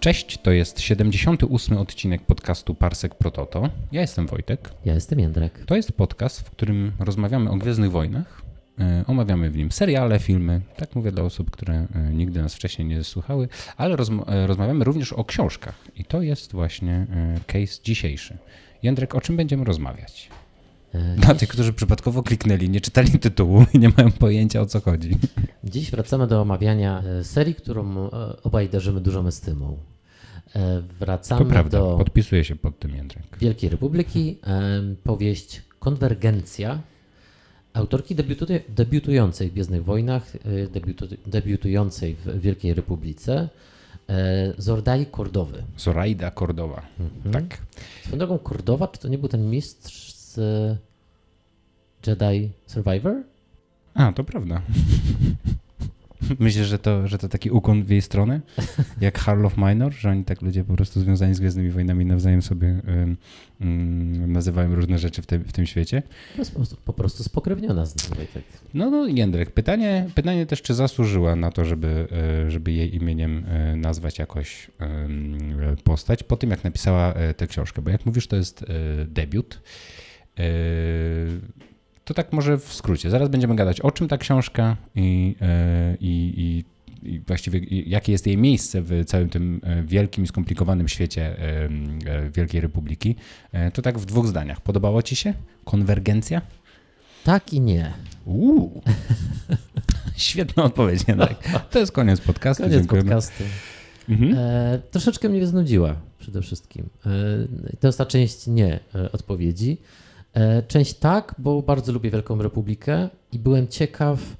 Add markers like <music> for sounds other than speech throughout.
Cześć, to jest 78 odcinek podcastu Parsek Prototo. Ja jestem Wojtek. Ja jestem Jędrek. To jest podcast, w którym rozmawiamy o Gwiezdnych Wojnach. E, omawiamy w nim seriale, filmy, tak mówię dla osób, które e, nigdy nas wcześniej nie słuchały, ale rozma e, rozmawiamy również o książkach i to jest właśnie case dzisiejszy. Jędrek, o czym będziemy rozmawiać? Dla tych, którzy przypadkowo kliknęli, nie czytali tytułu i nie mają pojęcia o co chodzi. Dziś wracamy do omawiania serii, którą obaj darzymy dużą estymą. Wracamy to prawda, do. Podpisuję się pod tym Jędrek. Wielkiej Republiki. Powieść Konwergencja autorki debiutującej w Gwiezdnych Wojnach, debiutu, debiutującej w Wielkiej Republice. Zordai Kordowy. Zoraida Kordowa, mhm. tak. Swoją drogą Kordowa, czy to nie był ten mistrz z Jedi Survivor? A, to prawda. <laughs> <laughs> Myślisz, że to, że to taki ukłon w jej stronę? <laughs> Jak Harl of Minor? Że oni tak ludzie po prostu związani z Gwiezdnymi Wojnami nawzajem sobie um, nazywają różne rzeczy w, te, w tym świecie? To jest po prostu, po prostu spokrewniona z nią. Tak. No, no Jędrek, pytanie, pytanie też, czy zasłużyła na to, żeby, e, żeby jej imieniem e, nazwać jakoś postać po tym, jak napisała e, tę książkę? Bo jak mówisz, to jest debiut. To tak może w skrócie. Zaraz będziemy gadać o czym ta książka i, e, i, i, i właściwie jakie jest jej miejsce w całym tym e, wielkim i skomplikowanym świecie e, Wielkiej Republiki. To tak w dwóch zdaniach. Podobało Ci się? Konwergencja? Tak i nie. Uuu. <laughs> Świetna odpowiedź, tak. To jest koniec podcastu. Koniec Dziękujemy. podcastu. Mhm. E, troszeczkę mnie znudziła przede wszystkim. E, to jest ta część nie odpowiedzi. E, część tak, bo bardzo lubię Wielką Republikę i byłem ciekaw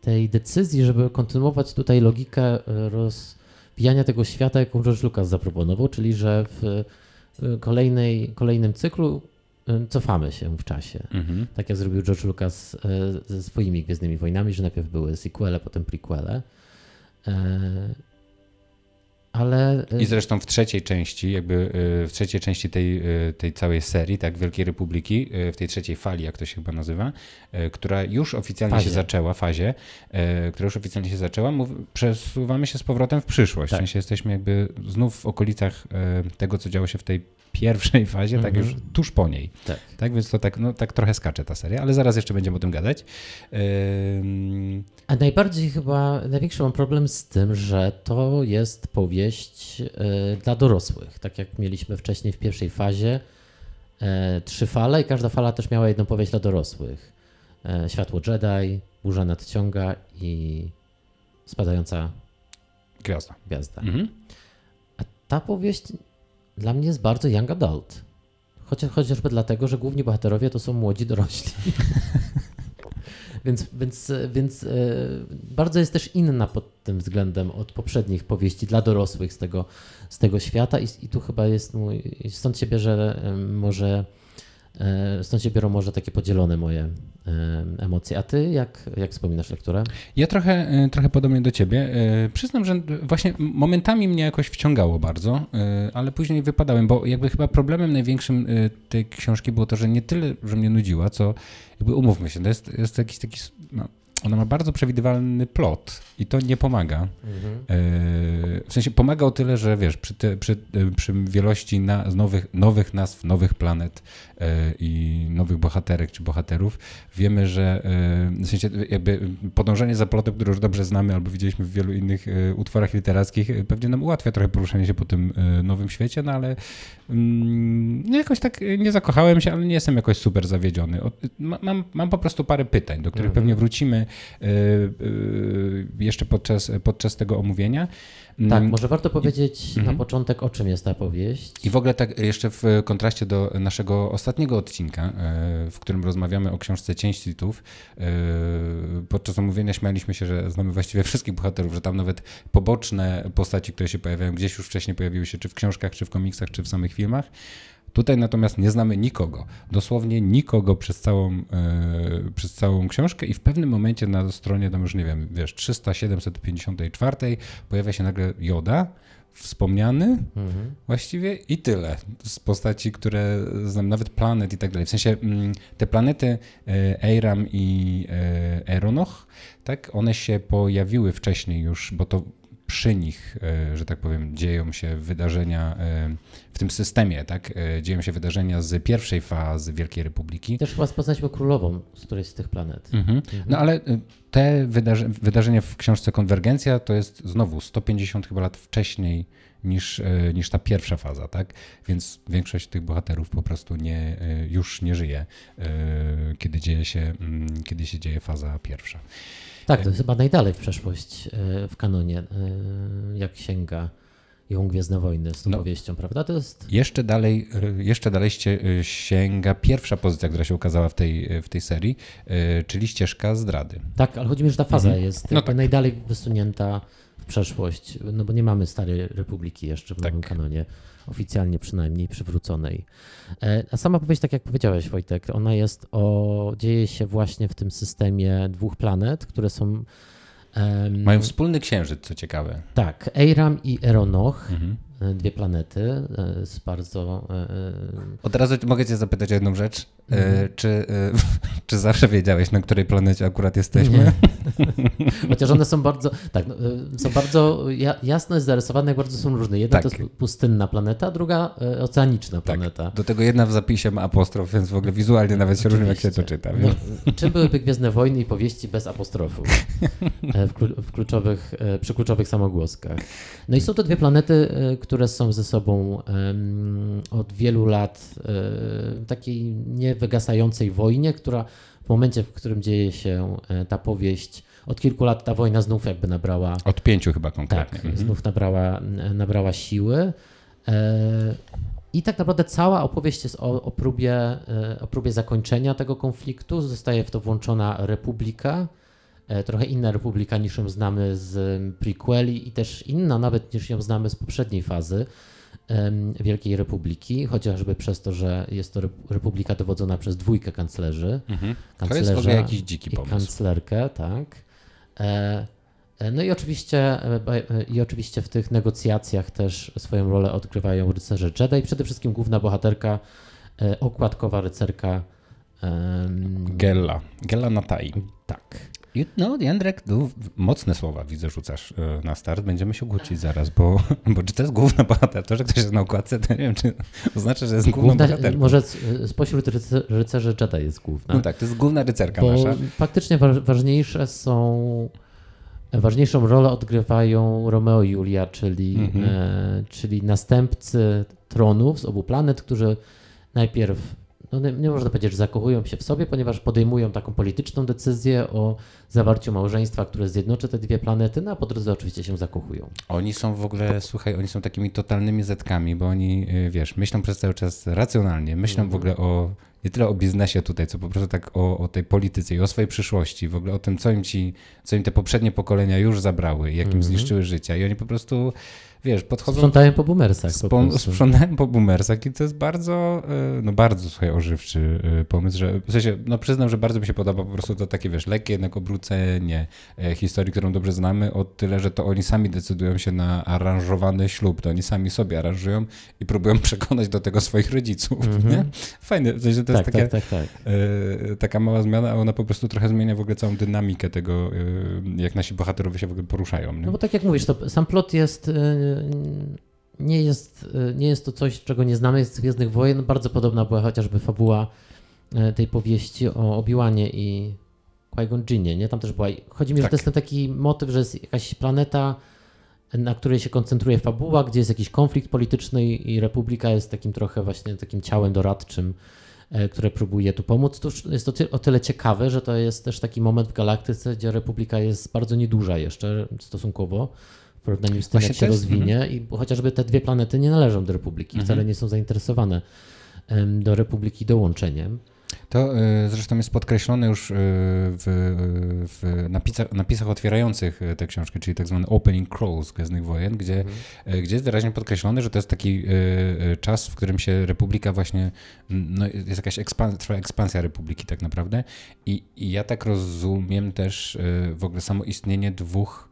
tej decyzji, żeby kontynuować tutaj logikę e, rozwijania tego świata, jaką George Lucas zaproponował, czyli że w e, kolejnej, kolejnym cyklu cofamy się w czasie. Mhm. Tak jak zrobił George Lucas ze swoimi Gwiezdnymi Wojnami, że najpierw były sequele, potem prequele. Ale... I zresztą w trzeciej części, jakby y, w trzeciej części tej, y, tej całej serii, tak, Wielkiej Republiki, y, w tej trzeciej fali, jak to się chyba nazywa, która już oficjalnie fazie. się zaczęła, fazie, która już oficjalnie się zaczęła, mów, przesuwamy się z powrotem w przyszłość. Tak. W sensie jesteśmy jakby znów w okolicach tego, co działo się w tej pierwszej fazie, mm -hmm. tak już mhm. tuż po niej. Tak. tak więc to tak, no, tak trochę skacze ta seria, ale zaraz jeszcze będziemy o tym gadać. A najbardziej chyba, największy mam problem z tym, że to jest powieść y, dla dorosłych. Tak jak mieliśmy wcześniej w pierwszej fazie y, trzy fale i każda fala też miała jedną powieść dla dorosłych. Y, Światło Jedi, Burza nadciąga i Spadająca gwiazda. gwiazda. Mhm. A ta powieść dla mnie jest bardzo young adult. Chociaż, chociażby dlatego, że główni bohaterowie to są młodzi dorośli. <laughs> więc, więc, więc e, bardzo jest też inna pod tym względem od poprzednich powieści dla dorosłych z tego, z tego świata i, i tu chyba jest mój, stąd się bierze może stąd się biorą może takie podzielone moje e, emocje. A ty jak, jak wspominasz lekturę? Ja trochę, e, trochę podobnie do ciebie. Przyznam, że właśnie momentami mnie jakoś wciągało bardzo, ale później wypadałem, bo jakby chyba problemem największym tej książki było to, że nie tyle, że mnie nudziła, co jakby umówmy się, to jest, jest jakiś taki no, ona ma bardzo przewidywalny plot i to nie pomaga. Mhm. W sensie pomaga o tyle, że wiesz, przy, te, przy, e, przy wielości na, nowych, nowych nazw, nowych planet e, i nowych bohaterek czy bohaterów, wiemy, że w sensie jakby podążanie za plotem, który już dobrze znamy albo widzieliśmy w wielu innych utworach literackich, pewnie nam ułatwia trochę poruszanie się po tym nowym świecie, no ale mm, no jakoś tak nie zakochałem się, ale nie jestem jakoś super zawiedziony. Mam, mam po prostu parę pytań, do których mhm. pewnie wrócimy jeszcze podczas, podczas tego omówienia. Tak, mm, może warto powiedzieć I, na mhm. początek, o czym jest ta powieść. I w ogóle tak jeszcze w kontraście do naszego ostatniego odcinka, y, w którym rozmawiamy o książce Cień Sithów, podczas omówienia śmialiśmy się, że znamy właściwie wszystkich bohaterów, że tam nawet poboczne postaci, które się pojawiają gdzieś już wcześniej pojawiły się czy w książkach, czy w komiksach, czy w samych filmach. Tutaj natomiast nie znamy nikogo, dosłownie nikogo przez całą, yy, przez całą książkę i w pewnym momencie na stronie, tam już nie wiem, wiesz, 300, 754 pojawia się nagle Joda, wspomniany mhm. właściwie i tyle z postaci, które znam, nawet planet i tak dalej. W sensie mm, te planety Eiram i e, Eronoch, tak, one się pojawiły wcześniej już, bo to przy nich, że tak powiem, dzieją się wydarzenia w tym systemie, tak? Dzieją się wydarzenia z pierwszej fazy Wielkiej Republiki. Też chyba poznaliśmy królową z którejś z tych planet. Mhm. Mhm. No ale te wydarze wydarzenia w książce Konwergencja to jest znowu 150 chyba lat wcześniej niż, e, niż ta pierwsza faza, tak? Więc większość tych bohaterów po prostu nie, e, już nie żyje, e, kiedy dzieje się, mm, kiedy się dzieje faza pierwsza. Tak, to jest chyba najdalej w przeszłość w kanonie, jak sięga ją Gwiezdne Wojny z tą no, powieścią, prawda? To jest... Jeszcze dalej, jeszcze dalej sięga pierwsza pozycja, która się ukazała w tej, w tej serii, czyli ścieżka zdrady. Tak, ale chodzi mi, że ta faza mhm. jest no tak. najdalej wysunięta w przeszłość, no bo nie mamy Starej Republiki jeszcze w tak. nowym kanonie, oficjalnie przynajmniej przywróconej. E, a sama powieść, tak jak powiedziałeś Wojtek, ona jest o, dzieje się właśnie w tym systemie dwóch planet, które są Um, Mają wspólny księżyc, co ciekawe. Tak, Eiram i Eronoch. Mhm. E, dwie planety e, z bardzo... Od razu mogę cię zapytać o jedną rzecz. Mhm. Czy, <laughs> czy zawsze wiedziałeś, na której planecie akurat jesteśmy? Nie. <laughs> Chociaż one są bardzo, tak, no, są bardzo jasno zarysowane, jak bardzo są różne. Jedna tak. to jest pustynna planeta, druga oceaniczna tak. planeta. Do tego jedna w zapisie ma apostrof, więc w ogóle wizualnie nawet się różni, jak się to czyta. No, czym byłyby Gwiezdne Wojny i powieści bez apostrofu w, kluczowych, przy kluczowych samogłoskach? No i są to dwie planety, które są ze sobą od wielu lat w takiej niewygasającej wojnie, która w momencie, w którym dzieje się e, ta powieść, od kilku lat ta wojna znów jakby nabrała. Od pięciu chyba konkretnie. Tak, mhm. znów nabrała, nabrała siły. E, I tak naprawdę cała opowieść jest o, o, próbie, e, o próbie zakończenia tego konfliktu. Zostaje w to włączona Republika, trochę inna republika niż ją znamy z prequeli i też inna nawet niż ją znamy z poprzedniej fazy Wielkiej Republiki, chociażby przez to, że jest to republika dowodzona przez dwójkę kanclerzy. Mhm. To jest jakiś dziki pomysł. kanclerkę, tak. E, e, no i oczywiście, i oczywiście w tych negocjacjach też swoją rolę odgrywają rycerze Jedi. Przede wszystkim główna bohaterka, okładkowa rycerka Gella. Gella Natai. Tak. No, Jędrek, mocne słowa widzę, rzucasz e, na start. Będziemy się kłócić zaraz, bo, bo czy to jest główna bohater? To, że ktoś jest na okładce, to nie wiem, czy to znaczy, że jest główną bohaterką. Może spośród rycerzy Jedi jest główna. No tak, to jest główna rycerka bo nasza. Faktycznie ważniejsze są Ważniejszą rolę odgrywają Romeo i Julia, czyli, mhm. e, czyli następcy tronów z obu planet, którzy najpierw no nie, nie można powiedzieć, że zakochują się w sobie, ponieważ podejmują taką polityczną decyzję o zawarciu małżeństwa, które zjednoczy te dwie planety, no a po drodze oczywiście się zakochują. Oni są w ogóle, słuchaj, oni są takimi totalnymi zetkami, bo oni, y, wiesz, myślą przez cały czas racjonalnie, myślą w ogóle o nie tyle o biznesie tutaj, co po prostu tak o, o, tej polityce i o swojej przyszłości, w ogóle o tym, co im ci, co im te poprzednie pokolenia już zabrały jakim mm -hmm. zniszczyły życia. I oni po prostu wiesz, podchodzą... Sprzątają po boomersach. Po sprzątają po boomersach i to jest bardzo, e, no bardzo, słuchaj, ożywczy e, pomysł, że w sensie, no przyznam, że bardzo mi się podoba po prostu to takie, wiesz, lekkie jednak obrócenie e, historii, którą dobrze znamy, o tyle, że to oni sami decydują się na aranżowany ślub, to oni sami sobie aranżują i próbują <laughs> przekonać do tego swoich rodziców, mm -hmm. nie? Fajne, w sensie to tak, jest taka, tak, tak, tak. taka mała zmiana, a ona po prostu trochę zmienia w ogóle całą dynamikę tego, jak nasi bohaterowie się w ogóle poruszają. Nie? No bo tak jak mówisz, to sam plot jest nie jest, nie jest to coś, czego nie znamy z Gwiezdnych Wojen. Bardzo podobna była chociażby fabuła e, tej powieści o Obiłanie i Qui-Gon Jinnie, nie? Tam też była, chodzi mi, tak. że to jest ten taki motyw, że jest jakaś planeta, na której się koncentruje fabuła, gdzie jest jakiś konflikt polityczny i Republika jest takim trochę właśnie takim ciałem doradczym, e, które próbuje tu pomóc. To jest to o tyle ciekawe, że to jest też taki moment w galaktyce, gdzie Republika jest bardzo nieduża jeszcze stosunkowo z tym, jak się rozwinie. Mm. I chociażby te dwie planety nie należą do Republiki, mm -hmm. wcale nie są zainteresowane do Republiki dołączeniem. To y, zresztą jest podkreślone już y, w, w napisach, napisach, otwierających tę książkę, czyli tak zwany opening crawls Gwiezdnych Wojen, gdzie, mhm. gdzie jest wyraźnie podkreślone, że to jest taki czas, w którym się Republika właśnie, no, jest jakaś ekspans trwa ekspansja Republiki tak naprawdę I, i ja tak rozumiem też w ogóle samo istnienie dwóch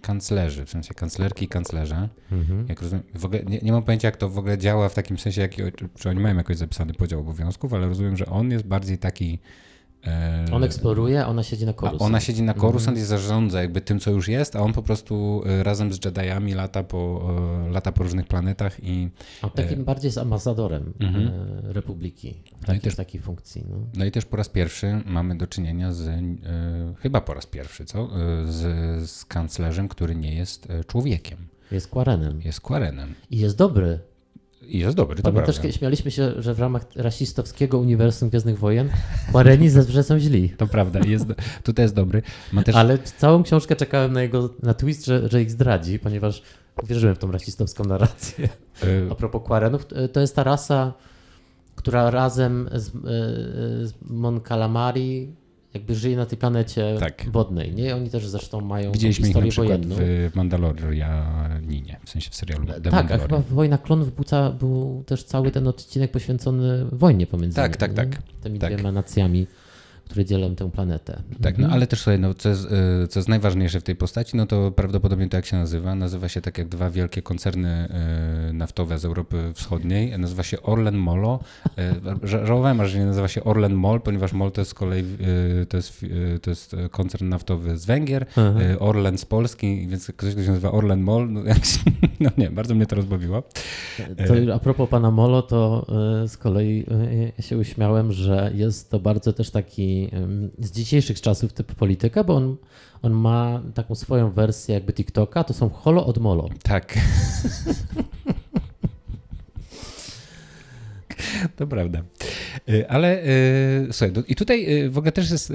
kanclerzy, w sensie kanclerki i kanclerze. Mhm. Jak rozumiem, w ogóle nie, nie, mam pojęcia, jak to w ogóle działa w takim sensie, jak, czy oni mają jakoś zapisany podział obowiązków, ale rozumiem, że on jest bardziej taki on eksploruje, ona siedzi na Coruscant. ona siedzi na Coruscant mhm. i zarządza jakby tym, co już jest, a on po prostu e, razem z Jediami lata po, e, lata po różnych planetach i... On takim bardziej jest ambasadorem mhm. Republiki w, no też, w takiej funkcji. No. no. i też po raz pierwszy mamy do czynienia z, chyba po raz pierwszy, co? Z, z kanclerzem, który nie jest człowiekiem. Jest Quarenem. Jest Quarenem. I jest dobry. I jest dobry, to Pamiętasz, też śmialiśmy się, że w ramach rasistowskiego uniwersum Gwiezdnych Wojen Quareni zazwyczaj są źli. To prawda, jest, tutaj jest dobry. Też... Ale całą książkę czekałem na jego, na twist, że, że ich zdradzi, ponieważ wierzyłem w tą rasistowską narrację. Y- A propos Quarenów, to jest ta rasa, która razem z, y, z Mon Calamari jakby żyje na tej planecie tak. wodnej, nie? Oni też zresztą mają Widzieliśmy historię ich na wojenną. w Mandalorianinie, w sensie w serialu The Tak, a chyba Wojna Klonów był, był też cały ten odcinek poświęcony wojnie pomiędzy tak, tak, tak, tymi tak. dwiema nacjami które dzielą tę planetę. Tak, no mhm. ale też słuchaj, no, co, jest, y, co jest najważniejsze w tej postaci, no to prawdopodobnie to jak się nazywa, nazywa się tak jak dwa wielkie koncerny y, naftowe z Europy Wschodniej, nazywa się Orlen Molo. Y, żałowałem, że nie nazywa się Orlen Mol, ponieważ Mol to jest z kolei to jest, to jest koncern naftowy z Węgier, mhm. Orlen z Polski, więc ktoś, kto się nazywa Orlen Mol, no, <laughs> no nie, bardzo mnie to rozbawiło. To a propos pana Molo, to z kolei ja się uśmiałem, że jest to bardzo też taki z dzisiejszych czasów typ polityka, bo on, on ma taką swoją wersję jakby TikToka, to są holo od molo. Tak. <laughs> To prawda. Y, ale y, słuchaj, i tutaj y, w ogóle też jest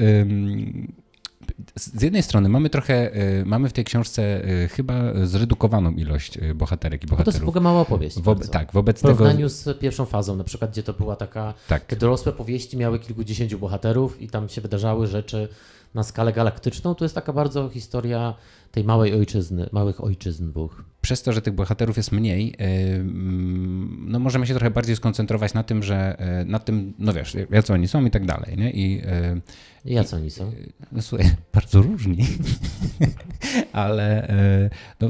z jednej strony mamy trochę, mamy w tej książce chyba zredukowaną ilość bohaterek i bohaterów. No to jest w ogóle mała opowieść. Wobe, tak, wobec w porównaniu tego... z pierwszą fazą, na przykład, gdzie to była taka, tak. te dorosłe powieści miały kilkudziesięciu bohaterów i tam się wydarzały rzeczy na skalę galaktyczną, to jest taka bardzo historia tej małej ojczyzny, małych ojczyzn dwóch. Przez to, że tych bohaterów jest mniej, no możemy się trochę bardziej skoncentrować na tym, że na tym, no wiesz, jacy oni są i tak dalej, nie? I jacy oni są? No słuchaj, <laughs> bardzo różni, <laughs> ale no,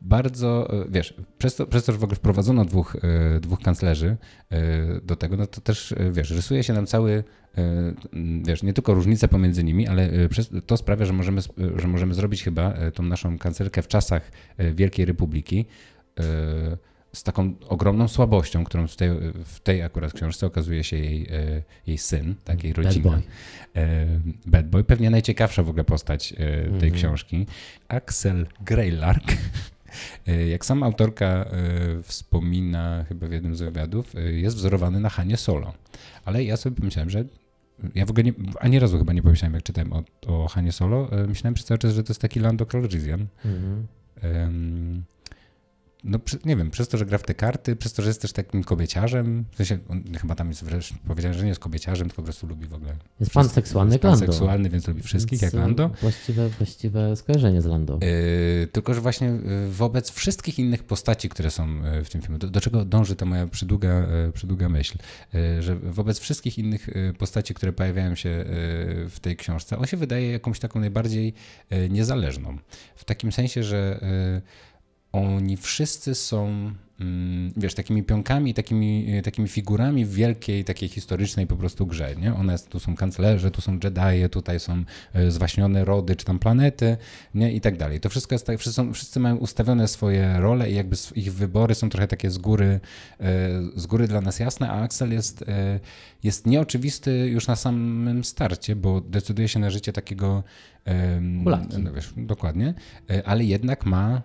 bardzo, wiesz, przez to, przez to, że w ogóle wprowadzono dwóch, dwóch kanclerzy do tego, no to też, wiesz, rysuje się nam cały E, wiesz, nie tylko różnice pomiędzy nimi, ale e, to sprawia, że możemy, e, że możemy zrobić chyba tą naszą kancelkę w czasach Wielkiej Republiki z taką ogromną słabością, którą w tej, w tej akurat książce okazuje się jej, jej syn, takiej rodziny. Bad Boy. Bad Boy. Pewnie najciekawsza w ogóle postać tej mm-hmm. książki. Axel Greylark. Jak sama autorka wspomina chyba w jednym z wywiadów, jest wzorowany na Hanie Solo. Ale ja sobie pomyślałem, że ja w ogóle nie, ani razu chyba nie pomyślałem, jak czytałem o, o Hanie Solo. E, myślałem przez cały czas, że to jest taki Lando Calrissian. Mm -hmm. um, no nie wiem, przez to, że gra w te karty, przez to, że jest też takim kobieciarzem, w sensie on chyba tam jest wreszcie powiedziałem, że nie jest kobieciarzem, tylko po prostu lubi w ogóle. Jest pan seksualny jest pan seksualny, więc lubi wszystkich, więc jak Lando. Właściwe, właściwe skojarzenie z Lando. Yy, tylko, że właśnie e, wobec wszystkich innych postaci, które są w tym filmie, do, do czego dąży ta moja przydługa, przydługa myśl, yy, że wobec wszystkich innych postaci, które pojawiają się w tej książce, on się wydaje jakąś taką najbardziej niezależną. W takim sensie, że oni wszyscy są, mm, wiesz, takimi pionkami, takimi, takimi figurami w wielkiej, takiej historycznej po prostu grze, nie? One, tu są kanclerze, tu są Jedi, tutaj są e, zwaśnione rody, czy tam planety, nie? I tak dalej. To wszystko jest tak, wszyscy, wszyscy mają ustawione swoje role i jakby ich wybory są trochę takie z góry, e, z góry dla nas jasne, a Axel jest, e, jest nieoczywisty już na samym starcie, bo decyduje się na życie takiego, no wiesz, dokładnie, ale jednak ma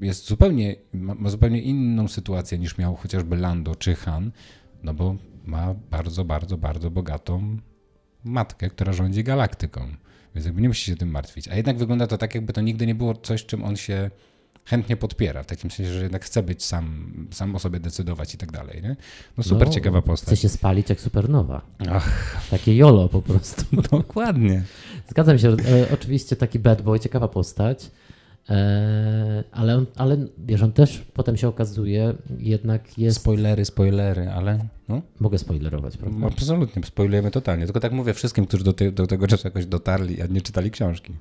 jest zupełnie, ma zupełnie inną sytuację niż miał chociażby Lando czy Han, no bo ma bardzo, bardzo, bardzo bogatą matkę, która rządzi galaktyką. Więc jakby nie musi się tym martwić. A jednak wygląda to tak, jakby to nigdy nie było coś, czym on się chętnie podpiera, w takim sensie, że jednak chce być sam, sam o sobie decydować i tak dalej. Nie? No super no, ciekawa postać. Chce się spalić jak supernowa. Ach. Takie jolo po prostu. <laughs> Dokładnie. Zgadzam się. E, oczywiście taki bad boy, ciekawa postać. E, ale, on, ale wiesz, on też potem się okazuje, jednak jest. Spoilery, spoilery, ale. No. Mogę spoilerować, prawda? Absolutnie, spoilujemy totalnie. Tylko tak mówię wszystkim, którzy do, te, do tego czasu jakoś dotarli, a nie czytali książki.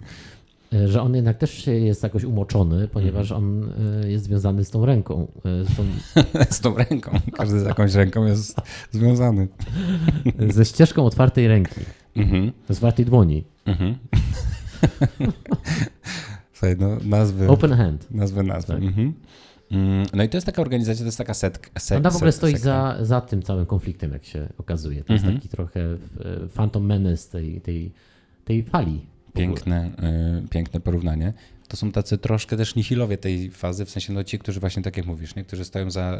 że on jednak też jest jakoś umoczony, ponieważ on jest związany z tą ręką. Z tą, <laughs> z tą ręką. Każdy z jakąś ręką jest związany. <laughs> Ze ścieżką otwartej ręki. Mhm. Otwartej dłoni. Mhm. <laughs> Słuchaj, no nazwy. Open hand. Nazwy nazwy. Tak. Mhm. Mm, no i to jest taka organizacja, to jest taka setka. Set, Ona w ogóle stoi za, za tym całym konfliktem, jak się okazuje. To mhm. jest taki trochę e, phantom menace tej, tej, tej fali. Piękne, y, piękne porównanie. To są tacy troszkę też nihilowie tej fazy, w sensie no ci, którzy właśnie tak jak mówisz, nie? którzy stoją za,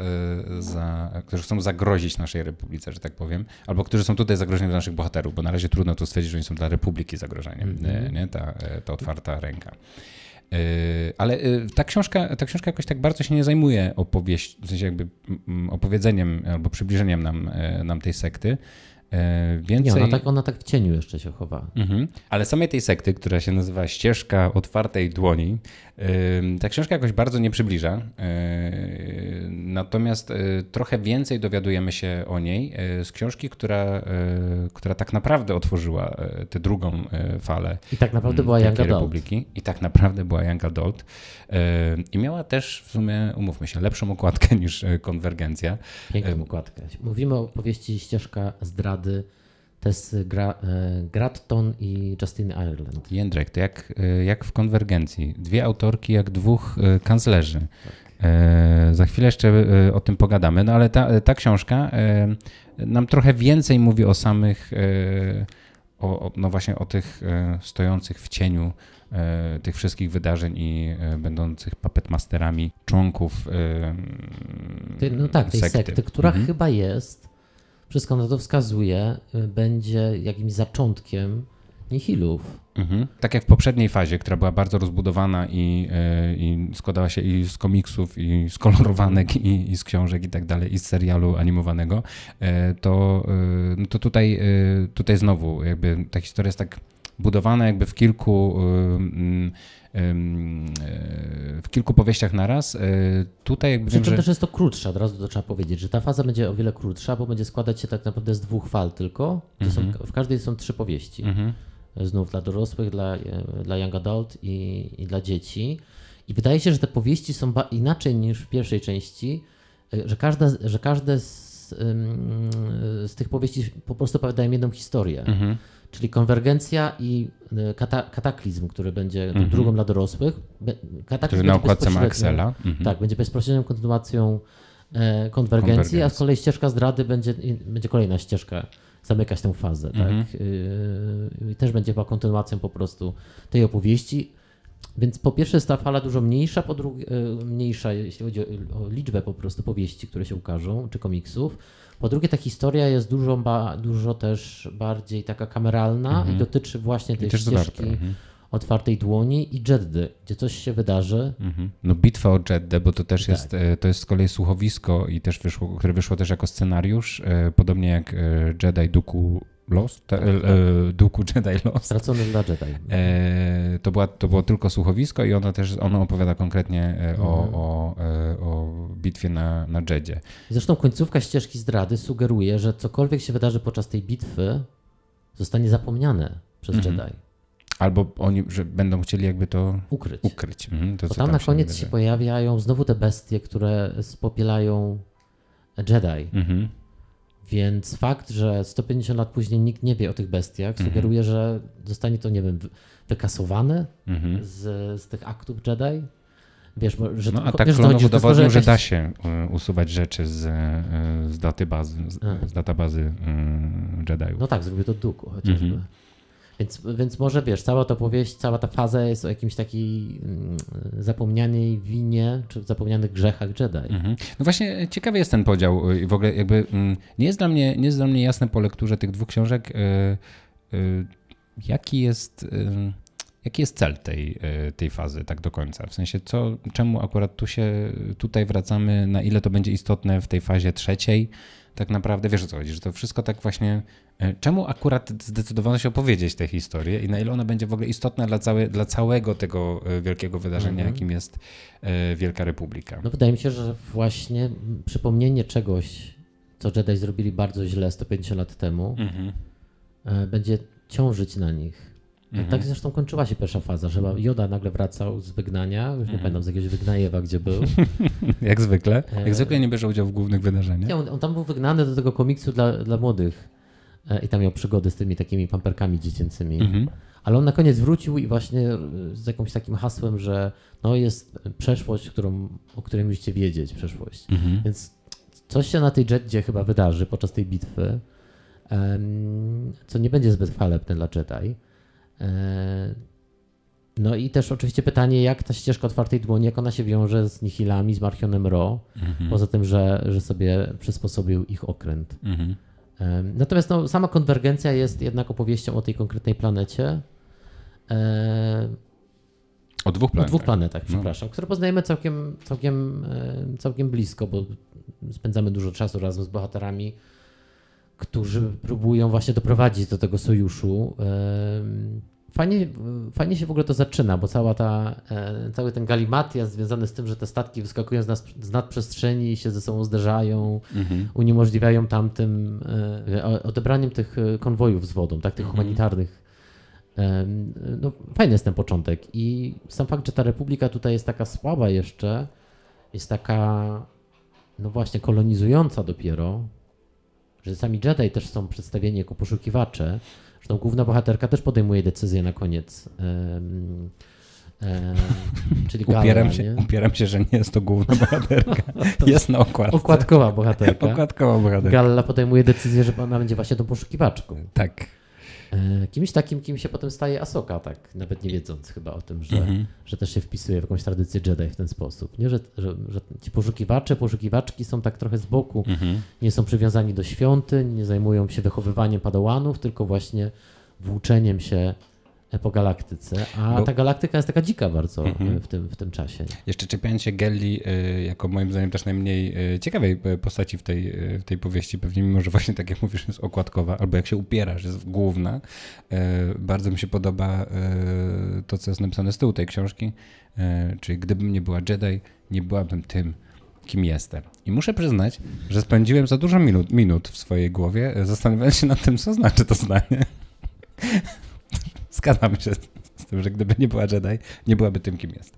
y, za, którzy chcą zagrozić naszej republice, że tak powiem, albo którzy są tutaj zagrożeniem dla naszych bohaterów, bo na razie trudno tu stwierdzić, że oni są dla republiki zagrożeniem, mm-hmm. nie? Ta, ta otwarta ręka. Yy, ale yy, ta książka, ta książka jakoś tak bardzo się nie zajmuje opowieść, w sensie jakby opowiedzeniem albo przybliżeniem nam, yy, nam tej sekty, Więcej... Nie, ona tak, ona tak w cieniu jeszcze się chowa. Mhm. Ale samej tej sekty, która się nazywa Ścieżka Otwartej Dłoni, ta książka jakoś bardzo nie przybliża. Natomiast trochę więcej dowiadujemy się o niej z książki, która, która tak naprawdę otworzyła tę drugą falę. I tak naprawdę była Young Adult. Republiki. I tak naprawdę była Young Adult. I miała też w sumie, umówmy się, lepszą okładkę <laughs> niż Konwergencja. Piękną okładkę. Mówimy o powieści Ścieżka Zdrady to jest Gra, e, Gratton i Justin Ireland. Jędrek, to jak, e, jak w konwergencji. Dwie autorki, jak dwóch e, kanclerzy. Tak. Za chwilę jeszcze o tym pogadamy, no ale ta, ta książka nam trochę więcej mówi o samych, o, no właśnie o tych stojących w cieniu tych wszystkich wydarzeń i będących puppetmasterami członków No tak, tej sekty, sekty która mhm. chyba jest wszystko na to wskazuje, y, będzie jakimś zaczątkiem nihilów. Mhm. Tak jak w poprzedniej fazie, która była bardzo rozbudowana i, y, i składała się i z komiksów, i z kolorowanek, i, i z książek, i tak dalej, i z serialu animowanego, y, to, no to tutaj, tutaj znowu jakby ta historia jest tak budowana jakby w kilku mm, w kilku powieściach naraz. E, tutaj jakby wiem, że... też jest to krótsze, od razu to trzeba powiedzieć, że ta faza będzie o wiele krótsza, bo będzie składać się tak naprawdę z dwóch fal tylko. -hmm. są, mhm. w każdej są trzy powieści. -hmm. Znów dla dorosłych, dla, e, dla young adult i, i dla dzieci. I wydaje się, że te powieści są inaczej niż w pierwszej części, e, że, każda, że każde z, z tych powieści po prostu opowiadają jedną historię. -hmm czyli konwergencja i e, kata kataklizm, który będzie mm -hmm. drugą dla dorosłych. Kataklizm który na okładce ma Excela. Mm -hmm. Tak, będzie bezpośrednią kontynuacją e, konwergencji, a z kolei ścieżka zdrady będzie, będzie kolejna ścieżka zamykać tę fazę. Mm -hmm. tak? E, też będzie chyba kontynuacją po prostu tej opowieści. Więc po pierwsze jest ta fala dużo mniejsza, po drugie e, mniejsza, jeśli chodzi o, o liczbę po prostu powieści, które się ukażą, czy komiksów. Po drugie, ta historia jest dużo, ba, dużo też bardziej taka kameralna mhm. i dotyczy właśnie tej ścieżki mhm. otwartej dłoni i Jeddy, gdzie coś się wydarzy. Mhm. No bitwa o Jeddę, bo to też tak. jest, e, to jest z kolei słuchowisko i też wyszło, które wyszło też jako scenariusz, e, podobnie jak e, Jedi Duku Lost, te, e, Duku Jedi Lost. Stracony dla Jedi. E, to, była, to było tylko słuchowisko i ona też ono opowiada konkretnie e, mhm. o, o, e, o bitwie na, na Jedzie. Zresztą końcówka ścieżki zdrady sugeruje, że cokolwiek się wydarzy podczas tej bitwy zostanie zapomniane przez mhm. Jedi. Albo oni że będą chcieli jakby to ukryć. ukryć. Mhm, to, Bo tam, tam na koniec się pojawiają znowu te bestie, które spopielają Jedi. Mhm. Więc fakt, że 150 lat później nikt nie wie o tych bestiach, mhm. sugeruje, że zostanie to, nie wiem, wykasowane mhm. z, z tych aktów Jedi. Wiesz, że no, a tak klonów udowodnił, jakaś... że da się e, usuwać rzeczy z, z daty bazy, z, z databazy Jedi. No tak, zrobił to Duku chociażby. Mhm. Więc, więc może wiesz, cała ta powieść, cała ta faza jest o jakimś takiej mm, zapomnianej winie, czy zapomnianych grzechach Jedi. Mhm. No właśnie ciekawy jest ten podział i w ogóle jakby mm, nie jest dla mnie, nie jest dla mnie jasne po lekturze tych dwóch książek, yy, yy, jaki jest... Yy, jaki jest cel tej, tej fazy tak do końca? W sensie, co, czemu akurat tu się, tutaj wracamy, na ile to będzie istotne w tej fazie trzeciej? Tak naprawdę, wiesz o co chodzi, że to wszystko tak właśnie, e, czemu akurat zdecydowano się opowiedzieć tę historię i na ile ona będzie w ogóle istotna dla, całe, dla całego tego e, wielkiego wydarzenia, mhm. jakim jest e, Wielka Republika. No wydaje mi się, że właśnie przypomnienie czegoś, co Jedi zrobili bardzo źle 150 lat temu, mhm. będzie ciążyć na nich. Mhm. Tak zresztą kończyła się pierwsza faza, że Joda nagle wracał z wygnania, już nie mhm. pamiętam z jakiegoś wygnajewa, gdzie był. <laughs> Jak zwykle. Jak e, zwykle nie bierze udziału w głównych wydarzeniach. Nie, on, on tam był wygnany do tego komiksu dla, dla młodych e, i tam miał przygody z tymi takimi pamperkami dziecięcymi. Mhm. Ale on na koniec wrócił i właśnie z jakimś takim hasłem, że no jest przeszłość, którą, o której musicie wiedzieć, przeszłość. Mhm. Więc coś się na tej Jeddzie chyba wydarzy podczas tej bitwy, co nie będzie zbyt chwalebne dla Jedi. E, no i też oczywiście pytanie, jak ta ścieżka otwartej dłoni, jak ona się wiąże z Nihilami, z Marchionem Ro, mhm. poza tym, że, że sobie przysposobił ich okręt. Mhm. Natomiast no, sama konwergencja jest jednak opowieścią o tej konkretnej planecie. E, o dwóch planetach. O dwóch planetach, no. przepraszam, no. które poznajemy całkiem, całkiem, e, całkiem blisko, bo spędzamy dużo czasu razem z bohaterami, którzy próbują właśnie doprowadzić do tego sojuszu. Fajnie, fajnie się w ogóle to zaczyna, bo cała ta, e, cały ten galimatias związany z tym, że te statki wyskakują z, nas, z nadprzestrzeni i się ze sobą zderzają, mhm. uniemożliwiają tamtym e, odebraniem tych konwojów z wodą, tak, tych mhm. humanitarnych. No, fajny jest ten początek i sam fakt, że ta republika tutaj jest taka słaba jeszcze, jest taka, no właśnie, kolonizująca dopiero, że sami Jedi też są przedstawieni jako poszukiwacze. Zresztą główna bohaterka też podejmuje decyzję na koniec. Um, czyli Gala, upieram, się, upieram się, że nie jest to główna bohaterka. <laughs> jest na okładce. Okładkowa bohaterka. Okładkowa bohaterka. Galla podejmuje decyzję, że ona będzie właśnie tą poszukiwaczką. Tak. E, kimś takim, kim się potem staje Asoka, tak, nawet nie wiedząc chyba o tym, że, mhm. że też się wpisuje w jakąś tradycję Jedi w ten sposób. Nie? Że, że, że ci poszukiwacze, poszukiwaczki są tak trochę z boku, mhm. nie są przywiązani do świątyń, nie zajmują się wychowywaniem padałanów, tylko właśnie włóczeniem się po galaktyce, a Bo... ta galaktyka jest taka dzika bardzo mhm. w, tym, w tym czasie. Jeszcze czepiając się Gelli y, jako moim zdaniem też najmniej y, ciekawej postaci w tej, w tej powieści, pewnie mimo, że właśnie tak jak mówisz jest okładkowa, albo jak się upierasz jest główna, bardzo mi się podoba to, co jest napisane z tyłu tej książki, czyli gdybym nie była Jedi, nie byłabym tym, kim jestem. I muszę przyznać, że spędziłem za dużo minut, minut w swojej głowie, zastanawiając się nad tym, co znaczy to zdanie. <laughs> Zgadzam się z tym, że gdyby nie była Jedi, nie byłaby tym, kim jest.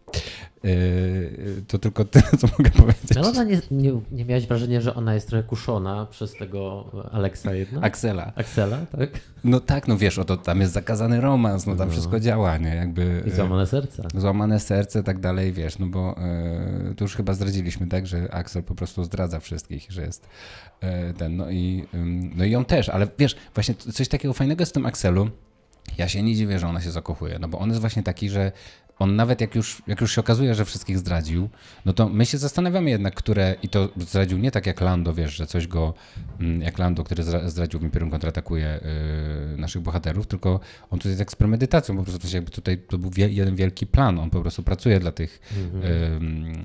Yy, to tylko tyle, co mogę powiedzieć. Ale ona nie, nie, nie miałeś wrażenia, że ona jest trochę kuszona przez tego Aleksa jednak? Axela. Axela, tak? No tak, no wiesz, oto tam jest zakazany romans, no tam no. wszystko działa, nie? Jakby, I złamane serce. Złamane serce, tak dalej, wiesz, no bo yy, to już chyba zdradziliśmy, tak, że Axel po prostu zdradza wszystkich, że jest yy, ten, no i, no i on też, ale wiesz, właśnie coś takiego fajnego z tym Axelu, ja się nie dziwię, że ona się zakochuje, no bo on jest właśnie taki, że on nawet jak już, jak już się okazuje, że wszystkich zdradził, no to my się zastanawiamy jednak, które, i to zdradził nie tak jak Lando, wiesz, że coś go, mm, jak Lando, który zdradził w Imperium kontratakuje yy, naszych bohaterów, tylko on tutaj tak z premedytacją, po prostu jakby tutaj to był jeden wielki plan, on po prostu pracuje dla tych mhm. yy,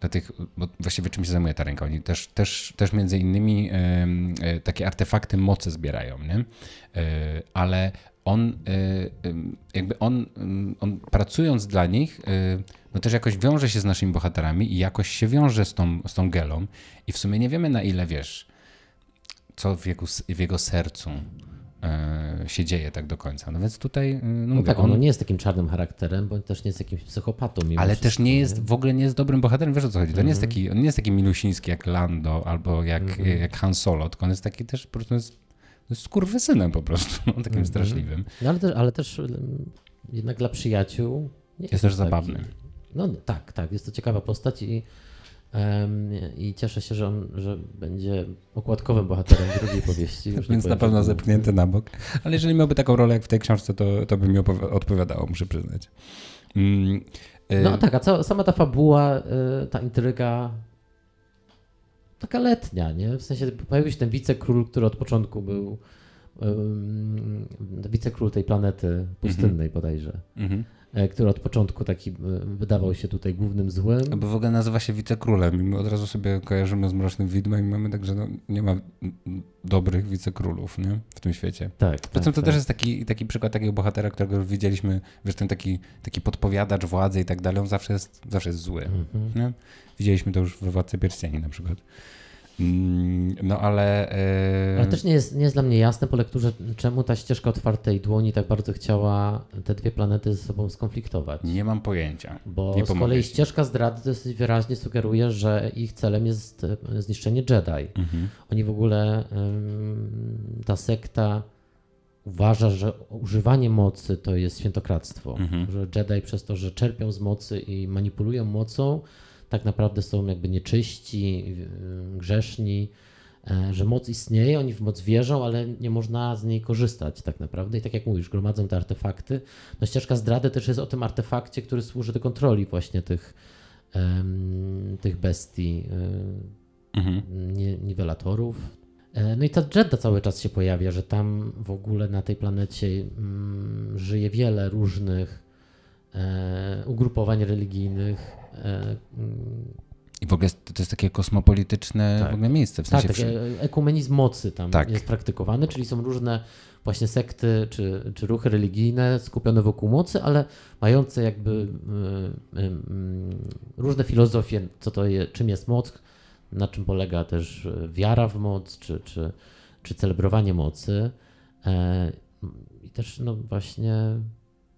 dla tych, bo właściwie czym się zajmuje ta ręka, oni też, też, też między innymi yy, takie artefakty mocy zbierają, nie? E, ale on y, jakby on, on pracując dla nich, y, no też jakoś wiąże się z naszymi bohaterami i jakoś się wiąże z tą, z tą Gelą i w sumie nie wiemy na ile, wiesz, co w jego, w jego sercu y, się dzieje tak do końca. No więc tutaj. No, no tak, on nie jest takim czarnym charakterem, bo też nie jest jakimś psychopatą. Ale też nie jest, w ogóle nie jest dobrym bohaterem, wiesz o co chodzi. To mm -hmm. nie jest mhm. taki, on nie jest taki milusiński jak Lando albo jak, mm -hmm. jak Han Solo, tylko on jest taki też po prostu jest jest skurwysynem po prostu, no, takim mm -hmm. straszliwym. No, ale, też, ale też jednak dla przyjaciół jest, jest też taki, zabawny. No tak, tak, jest to ciekawa postać i, um, i cieszę się, że on że będzie okładkowym bohaterem drugiej powieści. Już Więc na pewno zepchnięty na bok. Ale jeżeli miałby taką rolę jak w tej książce, to, to by mi odpowiadało, muszę przyznać. Mm, y no tak, a ca sama ta fabuła, y ta intryga taka letnia, nie? W sensie pojawił się ten wicekról, który od początku był um, wicekról tej planety pustynnej mm -hmm. bodajże. Mm -hmm. Który od początku taki e, wydawał się tutaj głównym złym. Bo w ogóle nazywa się wicekrólem i my od razu sobie kojarzymy z Mrocznym Widmem i mamy tak, że no, nie ma dobrych wicekrólów nie? w tym świecie. Tak. Poza tak, to tak. też jest taki, taki przykład takiego bohatera, którego już widzieliśmy, wiesz, ten taki, taki podpowiadacz władzy i tak dalej, on zawsze jest, zawsze jest zły. Nie? Widzieliśmy to już we Władcy Pierścieni na przykład. Mm, no ale. E... Ale też nie jest, nie jest dla mnie jasne po lekturze, czemu ta ścieżka otwartej dłoni tak bardzo chciała te dwie planety ze sobą skonfliktować. Nie mam pojęcia. Bo nie z kolei ci. ścieżka zdrady dosyć wyraźnie sugeruje, że ich celem jest e, zniszczenie Jedi. Mhm. Oni w ogóle, ta sekta uważa, że używanie mocy to jest świętokradztwo. Mhm. Że Jedi przez to, że czerpią z mocy i manipulują mocą, tak naprawdę są jakby nieczyści, grzeszni, e, że moc istnieje, oni w moc wierzą, ale nie można z niej korzystać tak naprawdę. I tak jak mówisz, gromadzą te artefakty. No ścieżka zdrady też jest o tym artefakcie, który służy do kontroli właśnie tych, um, tych bestii, e, mhm. nie, niwelatorów. E, no i ta Jedda cały czas się pojawia, że tam w ogóle na tej planecie um, żyje wiele różnych e, ugrupowań religijnych, I w ogóle to jest takie kosmopolityczne tak. w ogóle miejsce. W sensie tak, tak, ekumenizm mocy tam tak. jest praktykowany, czyli są różne właśnie sekty czy, czy ruchy religijne skupione wokół mocy, ale mające jakby y, y, y, różne filozofie, co to jest, czym jest moc, na czym polega też wiara w moc, czy, czy, czy celebrowanie mocy. E, I też no właśnie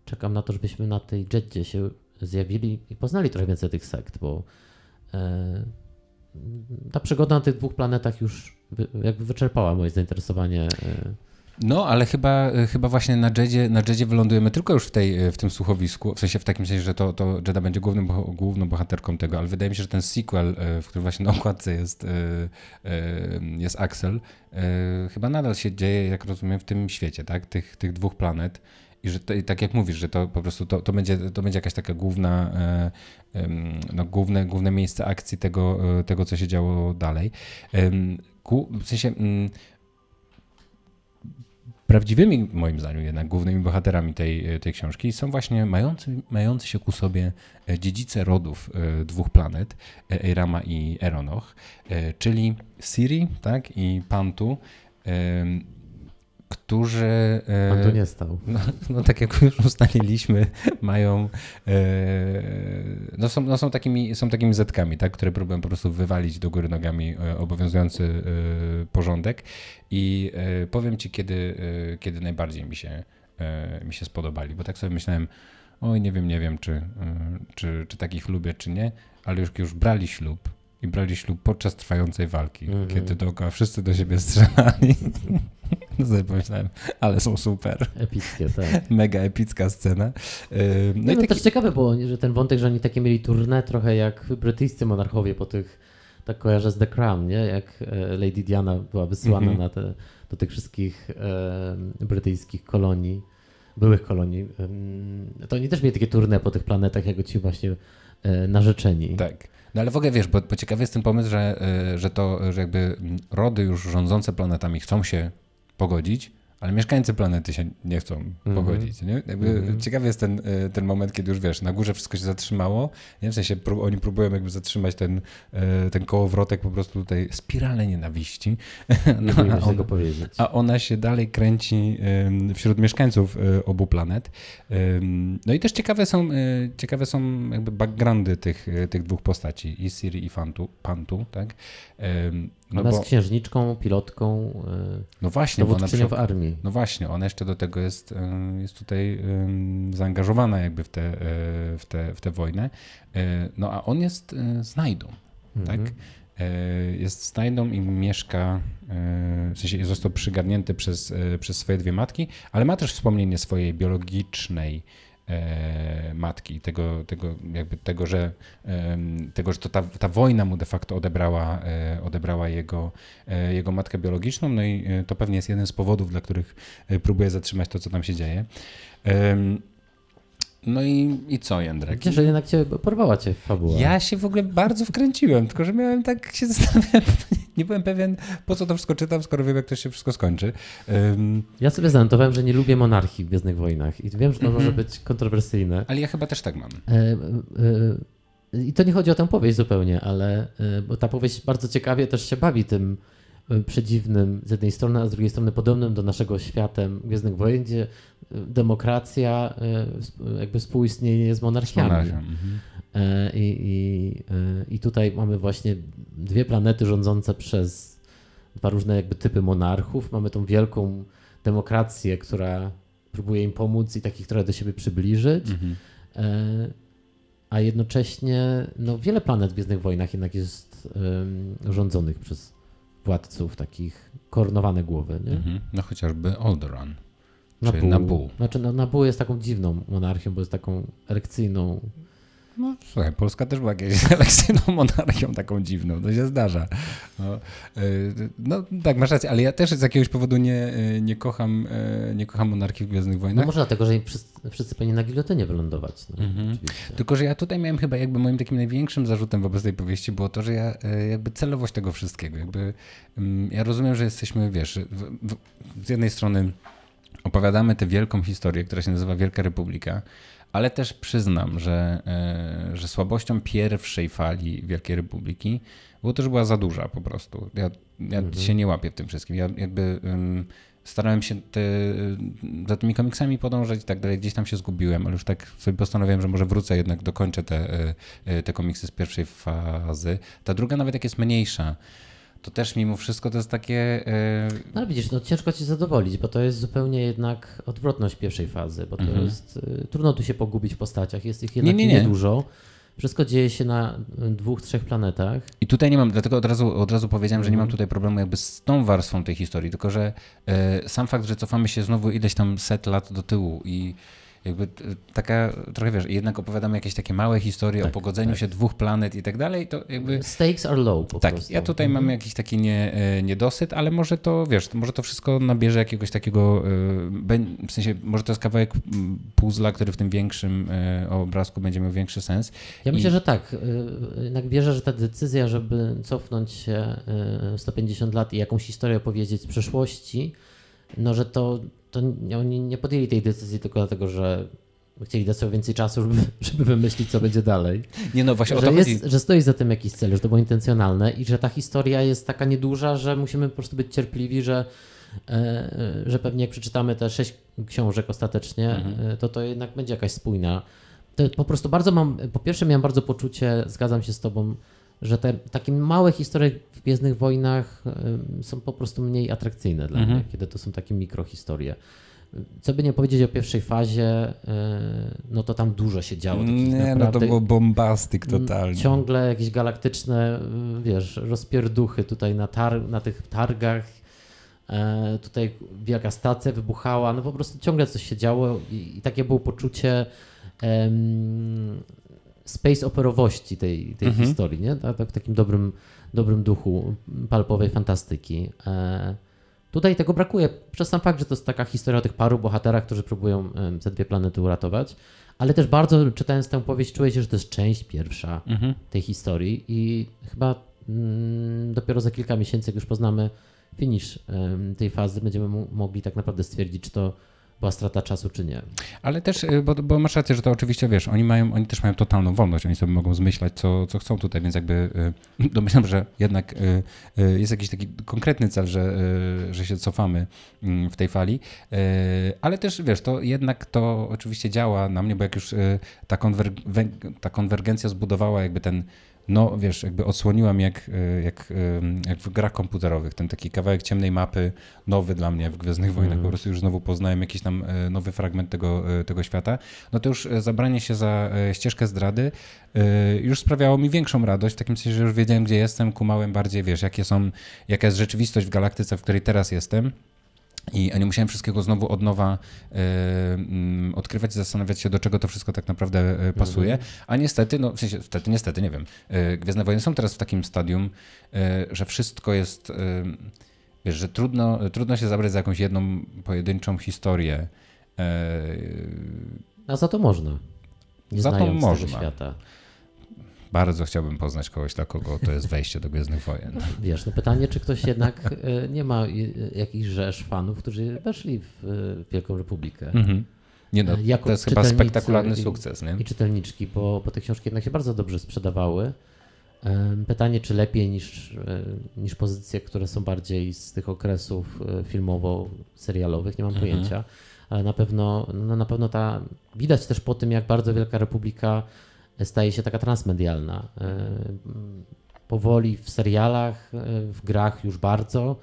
czekam na to, żebyśmy na tej jetcie się zjawili i poznali trochę więcej tych sekt, bo e, ta przygoda na tych dwóch planetach już jakby wyczerpała moje zainteresowanie. E. No, ale chyba, chyba właśnie na Jedzie, na Jedzie wylądujemy tylko już w, tej, w tym słuchowisku, w sensie w takim sensie, że to, to Jeda będzie głównym, główną bohaterką tego, ale wydaje mi się, że ten sequel, e, w którym właśnie na okładce jest, jest Axel, chyba nadal się dzieje, jak rozumiem, w tym świecie, tak? Tych, tych dwóch planet. I że to, i tak jak mówisz, że to po prostu to, to, będzie, to będzie jakaś taka główna, e, no, główne, główne miejsce akcji tego, e, tego, co się działo dalej. W sensie mm, prawdziwymi, moim zdaniem, jednak głównymi bohaterami tej, tej książki są właśnie mający, mający się ku sobie e, dziedzice rodów dwóch planet, Eirama i Eronoch, czyli Siri tak, i Pantu którzy. E, Pan tu nie stał. No, no, tak jak już ustaliliśmy, mają. E, no są, no są, takimi, są takimi zetkami, tak, które próbują po prostu wywalić do góry nogami e, obowiązujący porządek. I powiem ci, kiedy, kiedy najbardziej mi się, mi się spodobali, bo tak sobie myślałem. Oj, nie wiem, nie wiem, czy, czy, czy takich lubię, czy nie, ale już, już brali ślub, i brali ślub podczas trwającej walki, mm -hmm. kiedy dookoła wszyscy do siebie strzelali. <laughs> <laughs> No sobie pomyślałem, ale są super. Epickie, tak. <laughs> Mega epicka scena. No, no i taki... też ciekawe było, że ten wątek, że oni takie mieli turnę trochę jak brytyjscy monarchowie po tych, tak kojarzę z The Crown, nie? Jak e, Lady Diana była wysyłana mm -hmm. na te, do tych wszystkich e, brytyjskich kolonii, byłych kolonii. To oni też mieli takie turnę po tych planetach, jako ci właśnie e, narzeczeni. Tak. No ale w ogóle wiesz, bo, bo ciekawy jest ten pomysł, że, y, że to, że jakby rody już rządzące planetami chcą się pogodzić, ale mieszkańcy planety się nie chcą mm -hmm. pogodzić. Nie? Jakby mm -hmm. Ciekawy jest ten, e, ten moment, kiedy już wiesz, na górze wszystko się zatrzymało. Nie? W sensie prób, oni próbują jakby zatrzymać ten, e, ten kołowrotek po prostu tutaj, spiralę nienawiści. Nie no, <laughs> a, on, powiedzieć. a ona się dalej kręci wśród mieszkańców e, obu planet. No i też ciekawe są, ciekawe są jakby backgroundy tych, tych dwóch postaci, i Siri i Fantu, Pantu, tak? No ona bo, jest księżniczką, pilotką, e, no właśnie, dowódczynią w armii. No właśnie, ona jeszcze do tego jest, e, jest tutaj zaangażowana jakby w tę e, w te, w te wojnę. No a on jest znajdą, tak? mhm. tak? Jest znajdą i mieszka, w sensie został przygarnięty przez, przez swoje dwie matki, ale ma też wspomnienie swojej biologicznej E, matki, tego, tego, jakby tego, że, tego, że to ta, ta wojna mu de facto odebrała, e, odebrała jego, e, jego matkę biologiczną, no i to pewnie jest jeden z powodów, dla których próbuje zatrzymać to, co tam się dzieje. No i, i co, Jędrek? Wiesz, że jednak cię porwała cię fabuła. Ja się w ogóle bardzo wkręciłem, tylko że miałem tak się zastanawiać, <laughs> nie byłem pewien, po co to wszystko czytam, skoro wiem, jak to się wszystko skończy. Um, ja sobie zanotowałem, że nie lubię monarchii w Gwiezdnych Wojnach i wiem, że to mm -hmm. może być kontrowersyjne. Ale ja chyba też tak mam. E, e, I to nie chodzi o tę powieść zupełnie, ale e, bo ta powieść bardzo ciekawie też się bawi tym e, przedziwnym z jednej strony, a z drugiej strony podobnym do naszego światem Gwiezdnych Wojen, gdzie demokracja jakby współistnieje z monarchiami. Z monarchią. Mhm. I, i, I tutaj mamy właśnie dwie planety rządzące przez dwa różne jakby typy monarchów. Mamy tą wielką demokrację, która próbuje im pomóc i takich trochę do siebie przybliżyć. Mhm. E, a jednocześnie no, wiele planet w Gwiezdnych Wojnach jednak jest um, rządzonych przez władców, takich koronowane głowy. Nie? Mhm. No chociażby Alderaan. Nabu. Nabu. Znaczy, no, Nabu jest taką dziwną monarchią, bo jest taką erekcyjną no, słuchaj, Polska też była jakąś <laughs> elekcyjną monarchią taką dziwną, to się zdarza. No, e, no, tak, masz rację, ale ja też z jakiegoś powodu nie, e, nie, kocham, e, nie kocham monarchii w Gwiezdnych Wojnach. No może dlatego, że wszyscy, wszyscy powinni na gilotynie wylądować. No, mhm. Tylko, że ja tutaj miałem chyba jakby moim takim największym zarzutem wobec tej powieści było to, że ja jakby celowość tego wszystkiego, jakby mm, ja rozumiem, że jesteśmy, wiesz, w, w, z jednej strony opowiadamy tę wielką historię, która się nazywa Wielka Republika, ale też przyznam, że, e, że słabością pierwszej fali Wielkiej Republiki było to, że była za duża po prostu. Ja, ja mhm. się nie łapię w tym wszystkim. Ja jakby um, starałem się te, za tymi komiksami podążać i tak dalej. Gdzieś tam się zgubiłem, ale już tak sobie postanowiłem, że może wrócę jednak, dokończę te, e, e, te komiksy z pierwszej fazy. Ta druga nawet jak jest mniejsza, to też mimo wszystko to jest takie. Yy... No ale widzisz, no ciężko ci zadowolić, bo to jest zupełnie jednak odwrotność pierwszej fazy, bo to mhm. jest. Yy, trudno tu się pogubić w postaciach, jest ich jednak nie, nie, nie. niedużo. Wszystko dzieje się na dwóch, trzech planetach. I tutaj nie mam, dlatego od razu, od razu powiedziałem, że nie mam mhm. tutaj problemu jakby z tą warstwą tej historii, tylko że yy, sam fakt, że cofamy się znowu ileś tam set lat do tyłu i jakby taka, trochę wiesz, jednak opowiadamy jakieś takie małe historie tak, o pogodzeniu tak. się dwóch planet i tak dalej, to jakby... Stakes are low po tak, prostu. ja tutaj mhm. mam jakiś taki nie, e, niedosyt, ale może to, wiesz, może to wszystko nabierze jakiegoś takiego, e, w sensie, może to jest kawałek puzzla, który w tym większym e, obrazku będzie miał większy sens. Ja I... myślę, że tak. Jednak wierzę, że ta decyzja, żeby cofnąć się 150 lat i jakąś historię opowiedzieć z przeszłości, no że to to oni nie podjęli tej decyzji tylko dlatego, że chcieli dać sobie więcej czasu, żeby, <laughs> żeby wymyślić, co będzie dalej. Nie no, właśnie że o to jest, chodzi. Że stoi za tym jakiś cel, że to było intencjonalne i że ta historia jest taka nieduża, że musimy po prostu być cierpliwi, że, e, że pewnie jak przeczytamy te sześć książek ostatecznie, mhm. E, to to jednak będzie jakaś spójna. To po prostu bardzo mam, po pierwsze miałem bardzo poczucie, zgadzam się z tobą, że te takie małe historie w Gwiezdnych Wojnach są po prostu mniej atrakcyjne dla mhm. mnie, kiedy to są takie mikrohistorie. Co by nie powiedzieć o pierwszej fazie, e, no to tam dużo się działo. Nie, no to było bombastyk totalnie. Ciągle jakieś galaktyczne, wiesz, rozpierduchy tutaj na, tar na tych targach. E, tutaj wielka stacja wybuchała, no po prostu ciągle coś się działo i, i takie było poczucie space operowości tej, tej mhm. historii, nie? Tak, tak, w takim dobrym, dobrym duchu palpowej fantastyki. E, tutaj tego brakuje przez sam fakt, że to jest taka historia o tych paru bohaterach, którzy próbują te dwie planety uratować, ale też bardzo czytając tę powieść czuję się, że to jest część pierwsza mhm. tej historii i chyba mm, dopiero za kilka miesięcy, jak już poznamy finish tej fazy, będziemy mogli tak naprawdę stwierdzić, czy to była strata czasu, czy nie. Ale też, y, bo, bo masz rację, że to oczywiście wiesz, oni mają, oni też mają totalną wolność, oni sobie mogą zmyślać, co, co chcą tutaj, więc jakby y, <laughs> domyślam, że jednak y, jest jakiś taki konkretny cel, że, że się cofamy mm, w tej fali, ale też wiesz, to jednak to oczywiście działa na mnie, bo jak już ta, konwer- ta konwergencja zbudowała jakby ten no wiesz, jakby odsłoniłam jak, e, jak, e, jak w grach komputerowych, ten taki kawałek ciemnej mapy, nowy dla mnie w Gwiezdnych Wojnach, mm. po prostu już znowu poznałem jakiś tam e, nowy fragment tego, tego świata, no to już zabranie się za ścieżkę zdrady już sprawiało mi większą radość, w takim sensie, że już wiedziałem, gdzie jestem, kumałem bardziej, wiesz, jakie są, jaka jest rzeczywistość w galaktyce, w której teraz jestem. I nie musiałem wszystkiego znowu od nowa y, y, odkrywać zastanawiać się, do czego to wszystko tak naprawdę y, pasuje. Mhm. A niestety, no w sensie, niestety, niestety, nie wiem. Gwiezdne Wojny są teraz w takim stadium, że wszystko jest, wiesz, że trudno, trudno się zabrać za jakąś jedną pojedynczą historię. A za to można. Nie za to można. świata. Bardzo chciałbym poznać kogoś, dla kogo to jest wejście do Gwiezdnych Wojen. Wiesz, no pytanie, czy ktoś jednak e, nie ma jakichś rzesz fanów, którzy weszli w e, Wielką Republikę. Mhm. Nie no, jako to jest chyba spektakularny sukces. Nie? I czytelniczki, bo, bo te książki jednak się bardzo dobrze sprzedawały. Pytanie, czy lepiej niż, e, niż pozycje, które są bardziej z tych okresów filmowo-serialowych, nie mam mhm. pojęcia, ale na pewno, no na pewno ta, widać też po tym, jak bardzo Wielka Republika staje się taka transmedialna. E, powoli w serialach, w grach już bardzo.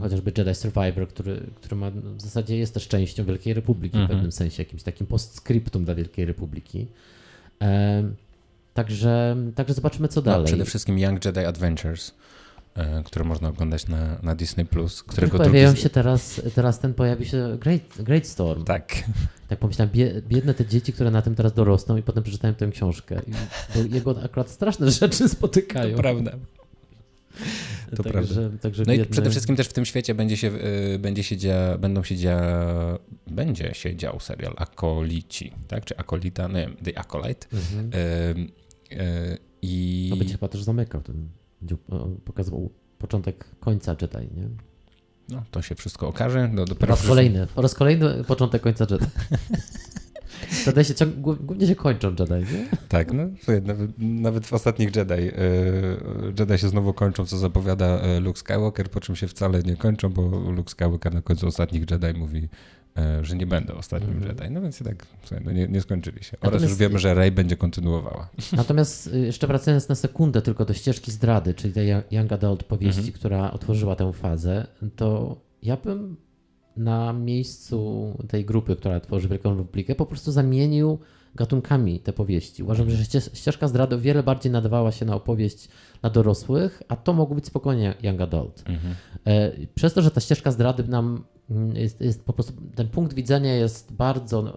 Chociażby Jedi Survivor, który, który ma, w zasadzie jest też częścią Wielkiej Republiki w mhm. pewnym sensie, jakimś takim postscriptum dla Wielkiej Republiki. Także, także zobaczymy, co no, dalej. przede wszystkim Young Jedi Adventures, e, które można oglądać na, na Disney+. Plus, którego pojawiają drugi... się teraz, teraz ten pojawi się Great, Great Storm. Tak. Tak pomyślałem, biedne te dzieci, które na tym teraz dorosną i potem przeczytają tę książkę. I, jego akurat straszne rzeczy spotykają. To prawda. To także, prawda. Także no biedne... i przede wszystkim też w tym świecie będzie się, y, będzie się dzia, będą się dzia, będzie się dział serial Akolici, tak? Czy Akolita, nie wiem, The Acolyte. Mhm. Y, E, I... To będzie chyba też zamykał ten, pokazywał początek końca Jedi, nie? No, to się wszystko okaże. No, po raz kolejny, po raz kolejny początek końca Jedi. <laughs> Jedi się ciąg, głównie się kończą Jedi, nie? Tak, no, nawet, w ostatnich Jedi e, Jedi się znowu kończą, co zapowiada e, Luke Skywalker, po czym się wcale nie kończą, bo Luke Skywalker na końcu ostatnich Jedi mówi E, że nie będę ostatnim mm. Jedi. No więc i tak no nie, nie skończyli się. Oraz już wiemy, że Rey będzie kontynuowała. Natomiast jeszcze wracając na sekundę tylko do ścieżki zdrady, czyli tej Young Adult powieści, mm -hmm. która otworzyła tę fazę, to ja bym na miejscu tej grupy, która tworzy Wielką Republikę, po prostu zamienił gatunkami te powieści. Uważam, że ścieżka zdrady o wiele bardziej nadawała się na opowieść dla dorosłych, a to mogło być spokojnie young adult. Mhm. E, przez to, że ta ścieżka zdrady nam mm, jest, jest po prostu, ten punkt widzenia jest bardzo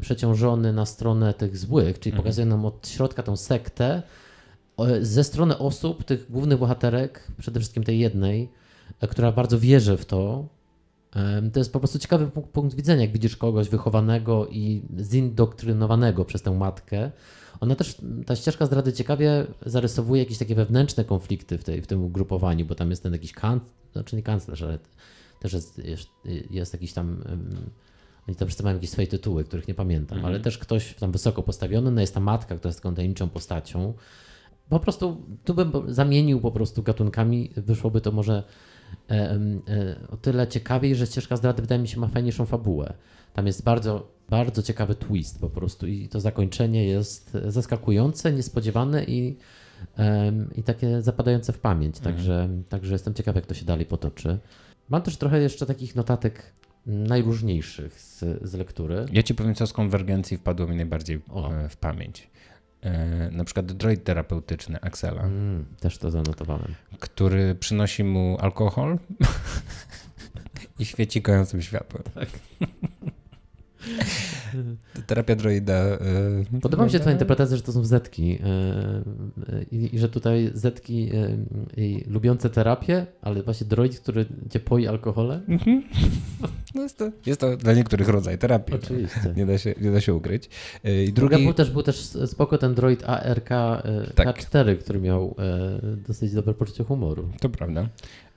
przeciążony na stronę tych złych, czyli mhm. pokazuje nam od środka tą sektę, ze strony osób, tych głównych bohaterek, przede wszystkim tej jednej, e, która bardzo wierzy w to, to jest po prostu ciekawy punkt, widzenia, jak widzisz kogoś wychowanego i zindoktrynowanego przez tę matkę. Ona też, ta ścieżka zdrady ciekawie zarysowuje jakieś takie wewnętrzne konflikty w, tej, w tym ugrupowaniu, bo tam jest ten jakiś kanclerz, znaczy nie kanclerz, ale też jest, jest, jest jakiś tam, oni tam wszyscy mają jakieś swoje tytuły, których nie pamiętam, -hmm. ale też ktoś tam wysoko postawiony, no jest ta matka, która jest taką tajemniczą postacią. Po prostu tu bym zamienił po prostu gatunkami, wyszłoby to może E, e, o tyle ciekawiej, że ścieżka zdrady wydaje mi się ma fajniejszą fabułę. Tam jest bardzo, bardzo ciekawy twist po prostu i to zakończenie jest zaskakujące, niespodziewane i, i takie zapadające w pamięć. Mhm. Także, także jestem ciekaw, jak to się dalej potoczy. Mam też trochę jeszcze takich notatek najróżniejszych z, z lektury. Ja ci powiem, co z konwergencji wpadło mi najbardziej o. E, w pamięć. E, na przykład droid terapeutyczny Axela. Mm, też to zanotowałem. Który przynosi mu alkohol <laughs> i świeci kojącym światłem. Tak. <laughs> <laughs> Terapia droida. Yy, Podoba mi się twoja interpretacja, że to są zetki yy, i, że tutaj zetki lubiące terapię, ale właśnie droid, który cię poi alkoholem. Mhm. No jest, to, jest to dla niektórych rodzaj terapii. No. Oczywiście. Nie, da się, nie da się ukryć. I drugi... był, też, był też spoko ten droid ARK tak. K4, który miał dosyć dobre poczucie humoru. To prawda.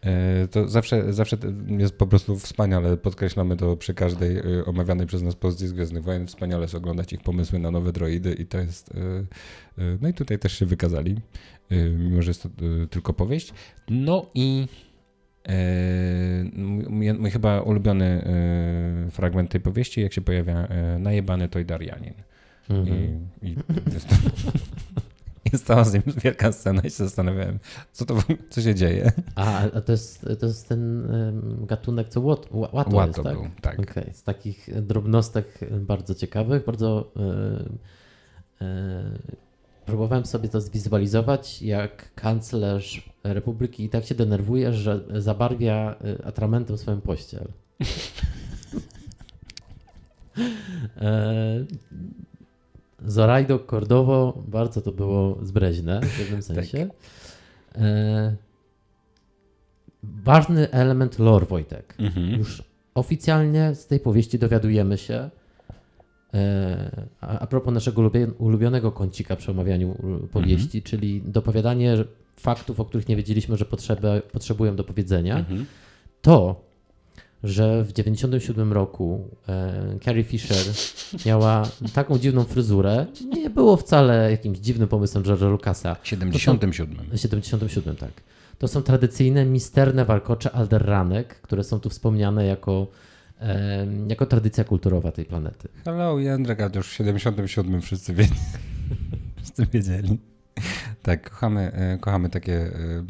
E, to zawsze, zawsze jest po prostu wspaniale, podkreślamy to przy każdej e, omawianej przez nas pozycji z Gwiezdnych Wojen, wspaniale jest oglądać ich pomysły na nowe droidy i to jest, e, no i tutaj też się wykazali, mimo że jest to tylko powieść. No i mój, mój chyba ulubiony fragment tej powieści, jak się pojawia najebany Tojdarianin. Mhm. I, i jest to... <laughs> <laughs> jest cała z nim wielka scena i się zastanawiałem, co to co się dzieje. A, a to, jest, to jest ten gatunek, co łat, łato, łato jest, tak? był, tak. Okay. Z takich drobnostek bardzo ciekawych, bardzo e, e, próbowałem sobie to zwizualizować, jak kanclerz Republiki i tak się denerwuje, że zabarwia e, atramentem swoją pościel. <laughs> Zorajdo, Cordovo, bardzo to było zbreźne w pewnym <laughs> tak. sensie. Tak. E, ważny element lore, Wojtek. Mhm. Już oficjalnie z tej powieści dowiadujemy się, e, a, a propos naszego ulubionego kącika przy omawianiu powieści, mhm. czyli dopowiadanie faktów, o których nie wiedzieliśmy, że potrzeby, potrzebują do powiedzenia, mhm. to że w 97 roku e, Carrie Fisher miała taką dziwną fryzurę. Nie było wcale jakimś dziwnym pomysłem George'a Lucasa. W 77. W 77, tak. To są tradycyjne, misterne warkocze alderranek, które są tu wspomniane jako, e, jako tradycja kulturowa tej planety. Hello, Jędrek, a już w 77 wszyscy wiedzieli. <laughs> wszyscy wiedzieli. Tak, kochamy, e, kochamy takie, e,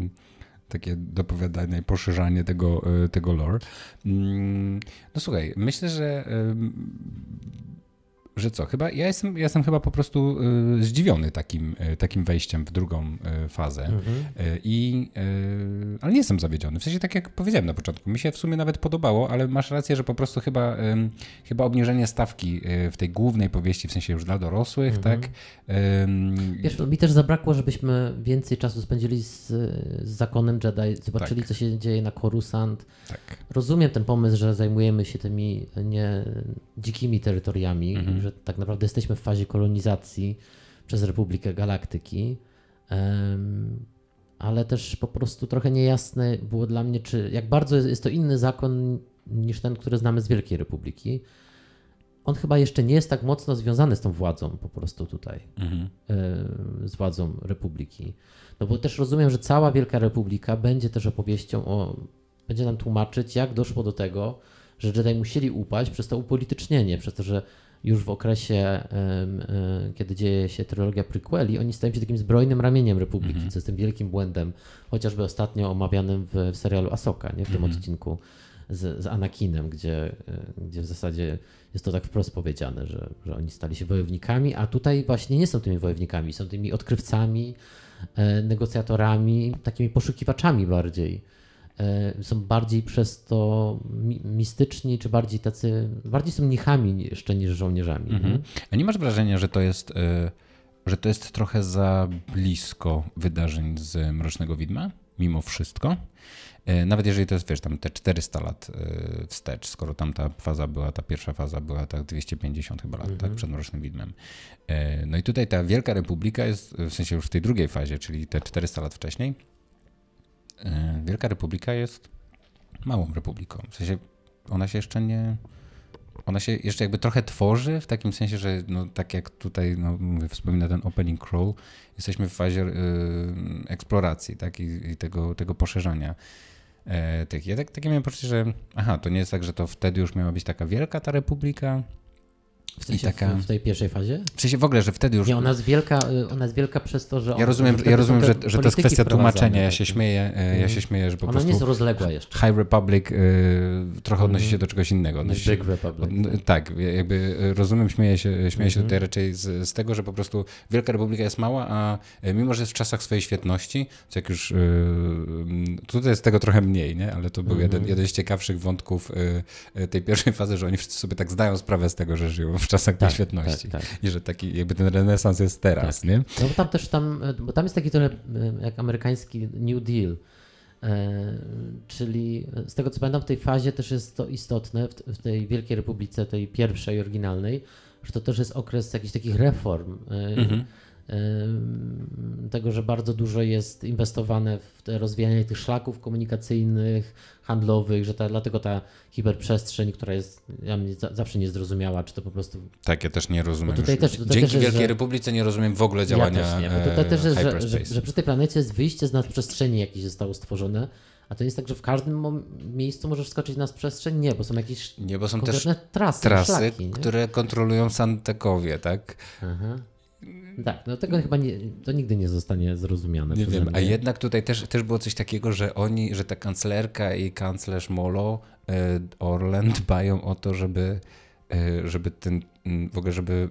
takie dopowiadanie i poszerzanie tego, e, tego lore. Mm, no słuchaj, myślę, że że co, chyba ja jestem, ja jestem chyba po prostu y, zdziwiony takim, y, takim wejściem w drugą y, fazę. Mhm. I, ale nie jestem zawiedziony. W sensie tak jak powiedziałem na początku, mi się w sumie nawet podobało, ale masz rację, że po prostu chyba, chyba obniżenie stawki w tej głównej powieści, w sensie już dla dorosłych, mhm. tak? Wiesz, no, mi też zabrakło, żebyśmy więcej czasu spędzili z, z zakonem Jedi, zobaczyli tak. co się dzieje na Coruscant. Tak. Rozumiem ten pomysł, że zajmujemy się tymi nie dzikimi terytoriami, mhm że tak naprawdę jesteśmy w fazie kolonizacji przez Republikę Galaktyki. Ale też po prostu trochę niejasne było dla mnie, czy jak bardzo jest to inny zakon niż ten, który znamy z Wielkiej Republiki. On chyba jeszcze nie jest tak mocno związany z tą władzą po prostu tutaj, mhm. z władzą Republiki. No bo też rozumiem, że cała Wielka Republika będzie też opowieścią o, będzie nam tłumaczyć, jak doszło do tego, że Jedi musieli upaść przez to upolitycznienie, przez to, że już w okresie, e, kiedy dzieje się trylogia prequeli, oni stają się takim zbrojnym ramieniem Republiki, mm -hmm. co jest tym wielkim błędem, chociażby ostatnio omawianym w, w serialu Asoka, nie? w tym mm -hmm. odcinku z, z Anakinem, gdzie, e, gdzie w zasadzie jest to tak wprost powiedziane, że, że oni stali się wojownikami, a tutaj właśnie nie są tymi wojownikami, są tymi odkrywcami, e, negocjatorami, takimi poszukiwaczami bardziej są bardziej przez to mistyczni, czy bardziej tacy, bardziej są mnichami jeszcze niż żołnierzami. Mhm. A nie masz wrażenia, że to jest, e, że to jest trochę za blisko wydarzeń z Mrocznego Widma, mimo wszystko? E, nawet jeżeli to jest, wiesz, tam te 400 lat wstecz, skoro tam ta faza była, ta pierwsza faza była tak 250 chyba lat, tak, mhm. tak, przed Mrocznym Widmem. No i tutaj ta Wielka Republika jest, w sensie już w tej drugiej fazie, czyli te 400 lat wcześniej, E, Wielka Republika jest małą republiką. W sensie ona się jeszcze nie. Ona się jeszcze jakby trochę tworzy, w takim sensie, że no, tak jak tutaj no, mówię, wspomina ten opening crawl, jesteśmy w fazie y, eksploracji tak? I, i, tego, tego poszerzania y, tych. Ja tak, takie miałem poczucie, że aha, to nie jest tak, że to wtedy już miała być taka wielka ta republika, w, sensie taka... w tej pierwszej fazie? W sensie w ogóle, że wtedy już... Nie, ona jest wielka, y, ona jest wielka przez to, że... Ja rozumiem, ja rozumiem że, że to jest kwestia tłumaczenia. Ja się śmieję, mm. ja się śmieję, że po ona prostu... Ona nie jest rozległa jeszcze. High Republic y, trochę odnosi się mhm. do czegoś innego. Odnosi Big Republic. Tak, jakby y, rozumiem, śmieję się, śmieję się mm. tutaj raczej z, z, tego, że po prostu Wielka Republika jest mała, a y, mimo, że jest w czasach swojej świetności, co jak już... tutaj jest tego trochę mniej, nie? Ale to był mm. jeden, mhm. jeden z ciekawszych wątków tej pierwszej fazy, że oni wszyscy sobie tak zdają sprawę z tego, że żyją w czasach tak. świetności tak, tak. I że taki jakby ten renesans jest teraz, tak. nie? No bo tam też tam, bo tam jest taki trochę e, jak amerykański New Deal, e, czyli z tego co pamiętam w tej fazie też jest to istotne, w, w tej Wielkiej Republice, tej pierwszej, oryginalnej, że to też jest okres jakichś takich reform. E, mhm tego, że bardzo dużo jest inwestowane w rozwijanie tych szlaków komunikacyjnych, handlowych, że ta, dlatego ta hiperprzestrzeń, która jest ja mnie zawsze niezrozumiała, czy to po prostu... Tak, ja też nie rozumiem. Tutaj też, tutaj Dzięki też Wielkiej że... Republice nie rozumiem w ogóle działania ja też nie, bo tutaj też jest, że, że, że, przy tej planecie jest wyjście z nadprzestrzeni, jakieś zostało stworzone, a to jest tak, że w każdym miejscu możesz skoczyć na przestrzeń? Nie, bo są jakieś nie, bo są też trasy, trasy szlaki, które kontrolują Santekowie, tak? Aha. Tak, no tego chyba nie, to nigdy nie zostanie zrozumiane. Nie wiem, a jednak tutaj też, też było coś takiego, że oni, że ta kanclerka i kanclerz Molo e, Orlen dbają o to, żeby, e, żeby ten, w ogóle, żeby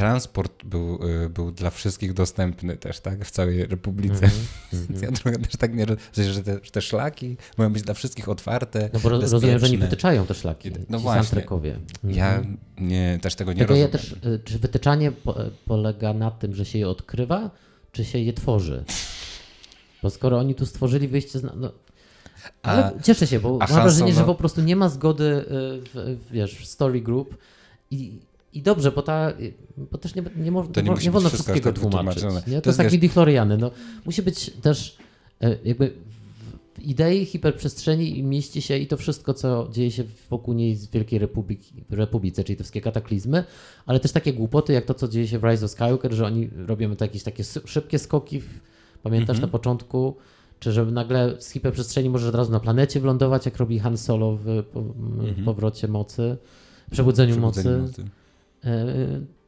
transport był, y, był dla wszystkich dostępny też, tak, w całej Republice. <laughs> Mm -hmm. ja trochę też tak nie rozumiem, że te, że te szlaki mają być dla wszystkich otwarte, No bo rozumiem, że nie wytyczają te szlaki, no właśnie. Ja mhm. nie, też tego nie Tylko rozumiem. Ja też, y, czy wytyczanie po, polega na tym, że się je odkrywa, czy się je tworzy? Bo skoro oni tu stworzyli wyjście z... No, ale a, cieszę się, bo mam wrażenie, że po prostu nie ma zgody y, w, w, wiesz, w Story Group i i dobrze, bo, ta, bo też nie, nie, mo, nie, nie wolno wszystkiego tłumaczyć. Nie? To, to jest taki Dichloriany. No, musi być też e, jakby w idei hiperprzestrzeni mieści się i to wszystko, co dzieje się wokół niej z Wielkiej Republiki, Republice, czyli te wszystkie kataklizmy, ale też takie głupoty, jak to, co dzieje się w Rise of Skywalker, że oni robią to jakieś takie szybkie skoki, w, pamiętasz mm -hmm. na początku, czy żeby nagle z hiperprzestrzeni możesz od razu na planecie wlądować, jak robi Han Solo w, po, w mhm. powrocie mocy, przebudzeniu, przebudzeniu mocy. mocy. E,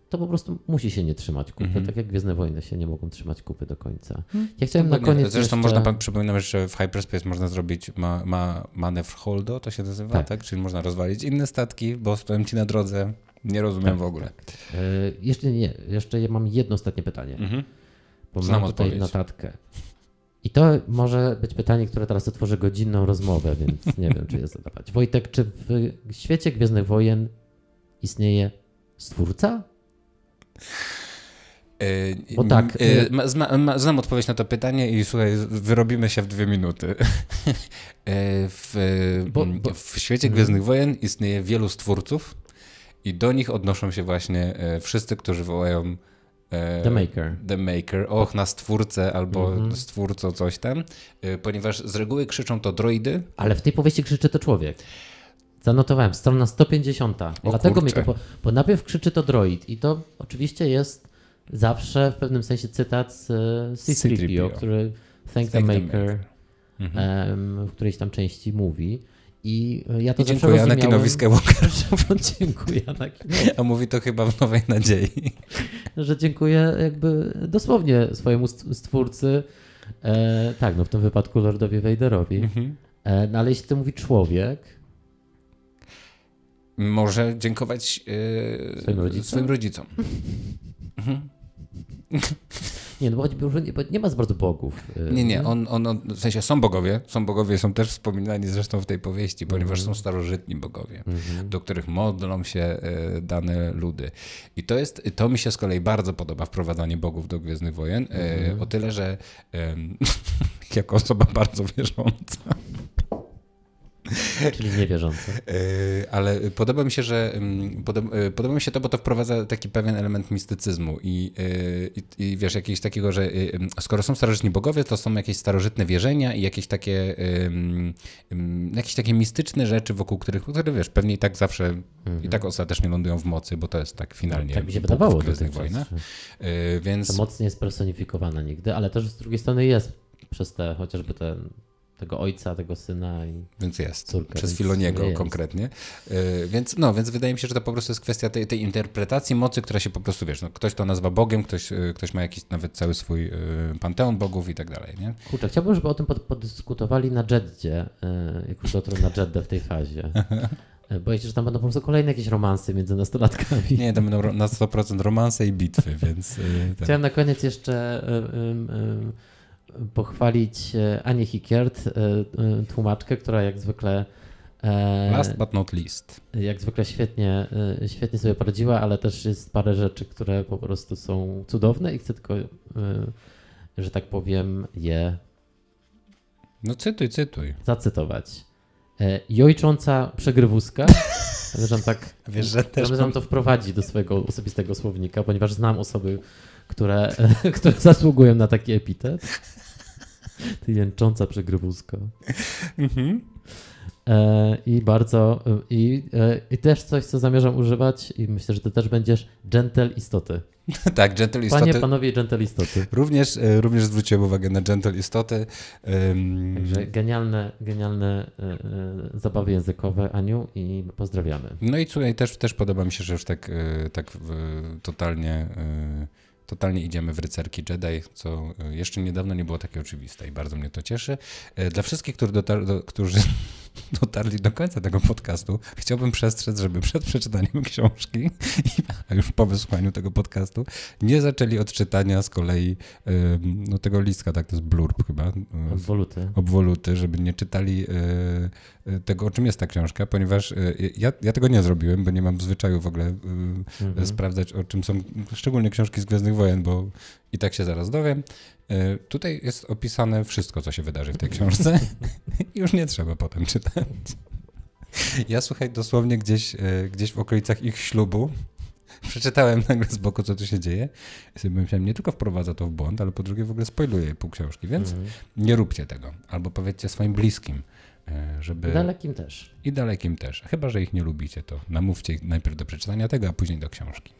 to po prostu musi się nie trzymać kupy, Mhm. tak jak Gwiezdne Wojny się nie mogą trzymać kupy do końca. Ja chciałem na Dokładnie. koniec Zresztą jeszcze... można, przypominam, że w Hyperspace można zrobić ma, ma, manewr holdo, to się nazywa, tak. Tak. Czyli można rozwalić inne statki, bo stoją ci na drodze. Nie rozumiem Tak, w ogóle. E, jeszcze nie, jeszcze ja mam jedno ostatnie pytanie, Mhm. bo Znam mam tutaj odpowiedź. notatkę. I to może być pytanie, które teraz otworzy godzinną rozmowę, więc nie wiem, czy je zadawać. Wojtek, czy w świecie Gwiezdnych Wojen istnieje stwórca? Yy, Bo tak, yy, ma, zna, znam odpowiedź na to pytanie i słuchaj, wyrobimy się w dwie minuty. <laughs> W, Bo- bo- w świecie Mhm. Gwiezdnych Wojen istnieje wielu stwórców i do nich odnoszą się właśnie e, wszyscy, którzy wołają e, The Maker. The Maker, och na stwórcę albo Mhm. stwórco coś tam, e, ponieważ z reguły krzyczą to droidy, Ale w tej powieści krzyczy to człowiek. Zanotowałem, strona 150. Dlatego mi to, bo, bo najpierw krzyczy to droid i to oczywiście jest zawsze w pewnym sensie cytat z e, C-3PO, C-3PO. który Thank, the the Maker. Mhm. em, w którejś tam części mówi. I e, ja to I dziękuję Anakinowi Skywalker, <laughs> że dziękuję Anakinowi, <laughs> a mówi to chyba w Nowej Nadziei. <laughs> że dziękuję jakby dosłownie swojemu st- stwórcy, e, tak, no w tym wypadku Lordowi Vaderowi. Mhm. E, no ale jeśli to mówi człowiek, Może dziękować e, Swoim rodzicom? Swoim rodzicom. nie, no bo, chodzi- bo nie, ma za bardzo bogów. e, Nie, nie, on, on, on, w sensie są bogowie, są bogowie, są też wspominani zresztą w tej powieści, ponieważ Mhm. są starożytni bogowie, Mhm. do których modlą się e, dane ludy. I to jest, to mi się z kolei bardzo podoba, wprowadzanie bogów do Gwiezdnych Wojen, e, Mhm. o tyle, że <laughs> jako osoba bardzo wierząca, <laughs> Czyli niewierzący. E, Ale podoba mi się, że mm, podoba, e, podoba mi się to, bo to wprowadza taki pewien element mistycyzmu i, e, i, i wiesz, jakiegoś takiego, że skoro są starożytni bogowie, to są jakieś starożytne wierzenia i jakieś takie jakieś takie mistyczne rzeczy, wokół których, które wiesz, pewnie i tak zawsze i tak ostatecznie lądują w mocy, bo to jest tak finalnie tak mi się wydawało w Gwiezdnych Wojnach. Więc Ta moc nie jest personifikowana nigdy, ale też z drugiej strony jest przez te, chociażby ten, tego ojca, tego syna i Więc jest. Córka, Przez więc Filoniego jest. konkretnie. Yy, więc, no, więc wydaje mi się, że to po prostu jest kwestia tej, tej interpretacji mocy, która się po prostu, wiesz, no, ktoś to nazwa Bogiem, ktoś, yy, ktoś ma jakiś nawet cały swój yy, panteon bogów i tak dalej, nie? Kurczę, chciałbym, żeby o tym pod, podyskutowali na Jeddzie, e, jak już dotrą na Jeddę w tej fazie. E, Boję się, że tam będą po prostu kolejne jakieś romanse między nastolatkami. Nie, to będą na 100% romanse i bitwy, więc... Yy, tak. Chciałem na koniec jeszcze e, pochwalić e, Anię Hikiert, e, e, tłumaczkę, która jak zwykle Last but not least. jak zwykle świetnie, świetnie sobie poradziła, ale też jest parę rzeczy, które po prostu są cudowne i chcę tylko, że tak powiem, je No cytuj, cytuj. zacytować. Jojcząca przegrywuska. Zamierzam tak, Wiesz, że też zamierzam to wprowadzić do swojego osobistego słownika, ponieważ znam osoby, które, <laughs> które zasługują na taki epitet. Ty jęcząca przegrywuska. Mhm. E, I bardzo, e, i, e, i też coś, co zamierzam używać i myślę, że ty też będziesz gentle istoty. <laughs> tak, gentle Panie, istoty. panowie gentle istoty. Również, yy, również zwróciłem uwagę na gentle istoty. Ym, Także genialne, genialne e, e, zabawy językowe, Aniu, i pozdrawiamy. No i tutaj też, też podoba mi się, że już tak, tak totalnie, totalnie idziemy w rycerki Jedi, co y, jeszcze niedawno nie było takie oczywiste i bardzo mnie to cieszy. Y, Dla wszystkich, którzy, dotar, do, którzy <laughs> dotarli do końca tego podcastu, chciałbym przestrzec, żeby przed przeczytaniem książki, <laughs> a już po wysłuchaniu tego podcastu, nie zaczęli od czytania z kolei no, tego listka, tak, to jest blurb chyba, Obwoluty. obwoluty, żeby nie czytali e, e, tego, o czym jest ta książka, ponieważ e, ja, ja tego nie zrobiłem, bo nie mam zwyczaju w ogóle Mhm. sprawdzać, o czym są szczególnie książki z Gwiezdnych Wojen, bo i tak się zaraz dowiem. E, Tutaj jest opisane wszystko, co się wydarzy w tej książce <laughs> już nie trzeba potem czytać. Ja słuchaj, dosłownie gdzieś, e, gdzieś w okolicach ich ślubu <laughs> przeczytałem nagle z boku, co tu się dzieje. I sobie myślałem, nie tylko wprowadza to w błąd, ale po drugie w ogóle spoiluje pół książki, więc Mhm. nie róbcie tego. Albo powiedzcie swoim bliskim, żeby... Dalekim też. I dalekim też. Chyba, że ich nie lubicie, to namówcie ich najpierw do przeczytania tego, a później do książki.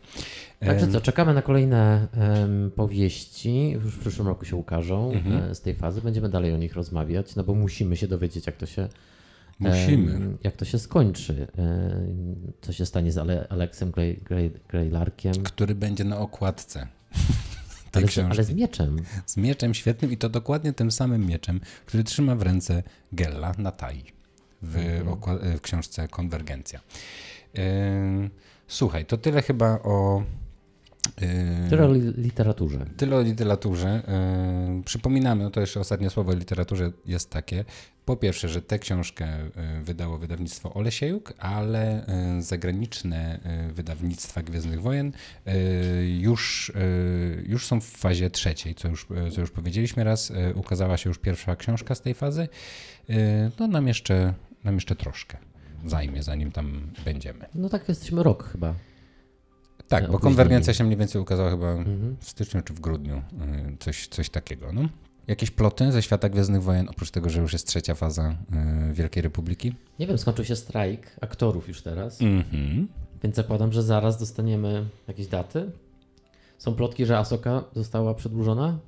Także co, czekamy na kolejne em, powieści, już w przyszłym roku się ukażą Mhm. e, z tej fazy, będziemy dalej o nich rozmawiać, no bo musimy się dowiedzieć, jak to się Musimy. Jak to się skończy? Co się stanie z Aleksem Grey, Grey, Greylarkiem? Który będzie na okładce. Ale z, ale, z mieczem. Z mieczem świetnym i to dokładnie tym samym mieczem, który trzyma w ręce Gella na tai w, mhm. w książce Konwergencja. Słuchaj, to tyle chyba o Yy, tyle o literaturze. Tyle o literaturze. Yy, przypominamy, no to jeszcze ostatnie słowo o literaturze jest takie. Po pierwsze, że tę książkę yy, wydało wydawnictwo Olesiejuk, ale zagraniczne wydawnictwa Gwiezdnych Wojen już, już są w fazie trzeciej, co już, co już powiedzieliśmy raz. Ukazała się już pierwsza książka z tej fazy. No nam jeszcze, nam jeszcze troszkę zajmie, zanim tam będziemy. No tak, jesteśmy rok chyba tak, bo konwergencja się mniej więcej ukazała chyba w styczniu czy w grudniu, y, coś, coś takiego. No. Jakieś ploty ze świata Gwiezdnych Wojen, oprócz tego, że już jest trzecia faza y, Wielkiej Republiki? Nie wiem, skończył się strajk aktorów już teraz, mhm. więc zakładam, że zaraz dostaniemy jakieś daty. Są plotki, że Asoka została przedłużona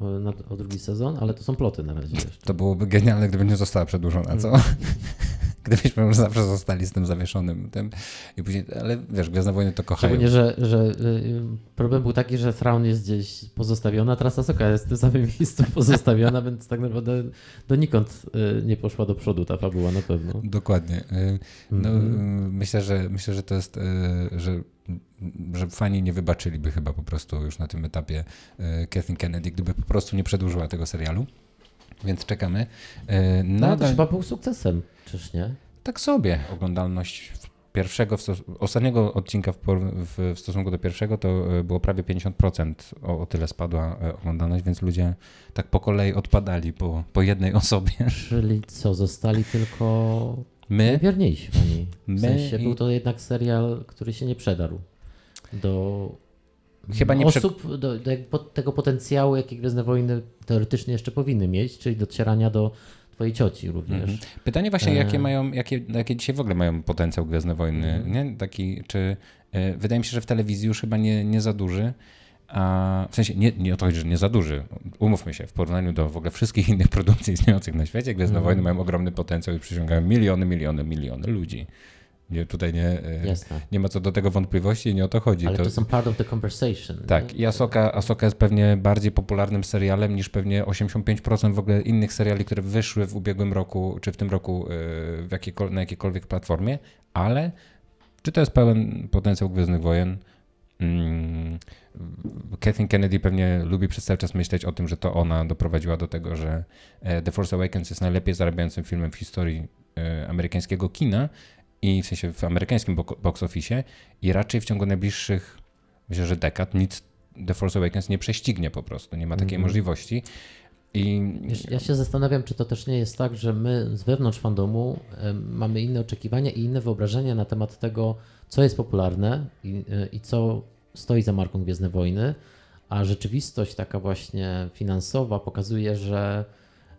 na, o drugi sezon, ale to są ploty na razie jeszcze. To byłoby genialne, gdyby nie została przedłużona, co? Mhm. Gdybyśmy już zawsze zostali z tym zawieszonym tym i później, ale wiesz, Gwiezdne Wojny to kochają. Szczególnie, że, że y, problem był taki, że Thrawn jest gdzieś pozostawiona, a teraz Asoka jest w tym samym <laughs> miejscu pozostawiona, więc tak naprawdę donikąd y, nie poszła do przodu ta fabuła na pewno. Dokładnie. Y, no, mm-hmm. myślę, że myślę, że to jest, że że fani nie wybaczyliby chyba po prostu już na tym etapie Kathleen Kennedy, gdyby po prostu nie przedłużyła tego serialu. Więc czekamy. Nadal... No, to chyba był sukcesem. Czyż nie? Tak sobie. Oglądalność pierwszego, ostatniego odcinka w, w, w, stosunku do pierwszego to e, było prawie 50%. O, o, tyle spadła e, oglądalność, więc ludzie tak po kolei odpadali po, po jednej <laughs> osobie. Czyli co, zostali tylko my? Wierniejsi oni. W my sensie i... był to jednak serial, który się nie przedarł do Chyba nie osób, prze... do, do, tego potencjału, jaki Gwiezdne Wojny teoretycznie jeszcze powinny mieć, czyli docierania do twojej cioci również. Mhm. Pytanie właśnie, e... jakie mają, jakie, jakie dzisiaj w ogóle mają potencjał Gwiezdne Wojny, mhm. nie? Taki, czy e, wydaje mi się, że w telewizji już chyba nie, nie za duży, a w sensie nie, nie o to chodzi, że nie za duży. Umówmy się, w porównaniu do w ogóle wszystkich <laughs> innych produkcji istniejących na świecie, Gwiezdne mhm. Wojny mają ogromny potencjał i przyciągają miliony, miliony, miliony ludzi. Nie, tutaj nie, e, nie ma co do tego wątpliwości i nie o to chodzi. Ale to, to są part of the conversation. Tak, i Asoka, Asoka jest pewnie bardziej popularnym serialem niż pewnie 85% w ogóle innych seriali, które wyszły w ubiegłym roku, czy w tym roku e, w jakiejkol- na jakiejkolwiek platformie, ale czy to jest pełen potencjał Gwiezdnych Wojen? Hmm, Kathleen Kennedy pewnie lubi przez cały czas myśleć o tym, że to ona doprowadziła do tego, że e, The Force Awakens jest najlepiej zarabiającym filmem w historii amerykańskiego kina i w sensie w amerykańskim box office i raczej w ciągu najbliższych, myślę, że dekad nic The Force Awakens nie prześcignie po prostu, nie ma takiej mm możliwości. I... Ja się zastanawiam, czy to też nie jest tak, że my z wewnątrz fandomu mamy inne oczekiwania i inne wyobrażenia na temat tego, co jest popularne i, e, i co stoi za marką Gwiezdne Wojny, a rzeczywistość taka właśnie finansowa pokazuje, że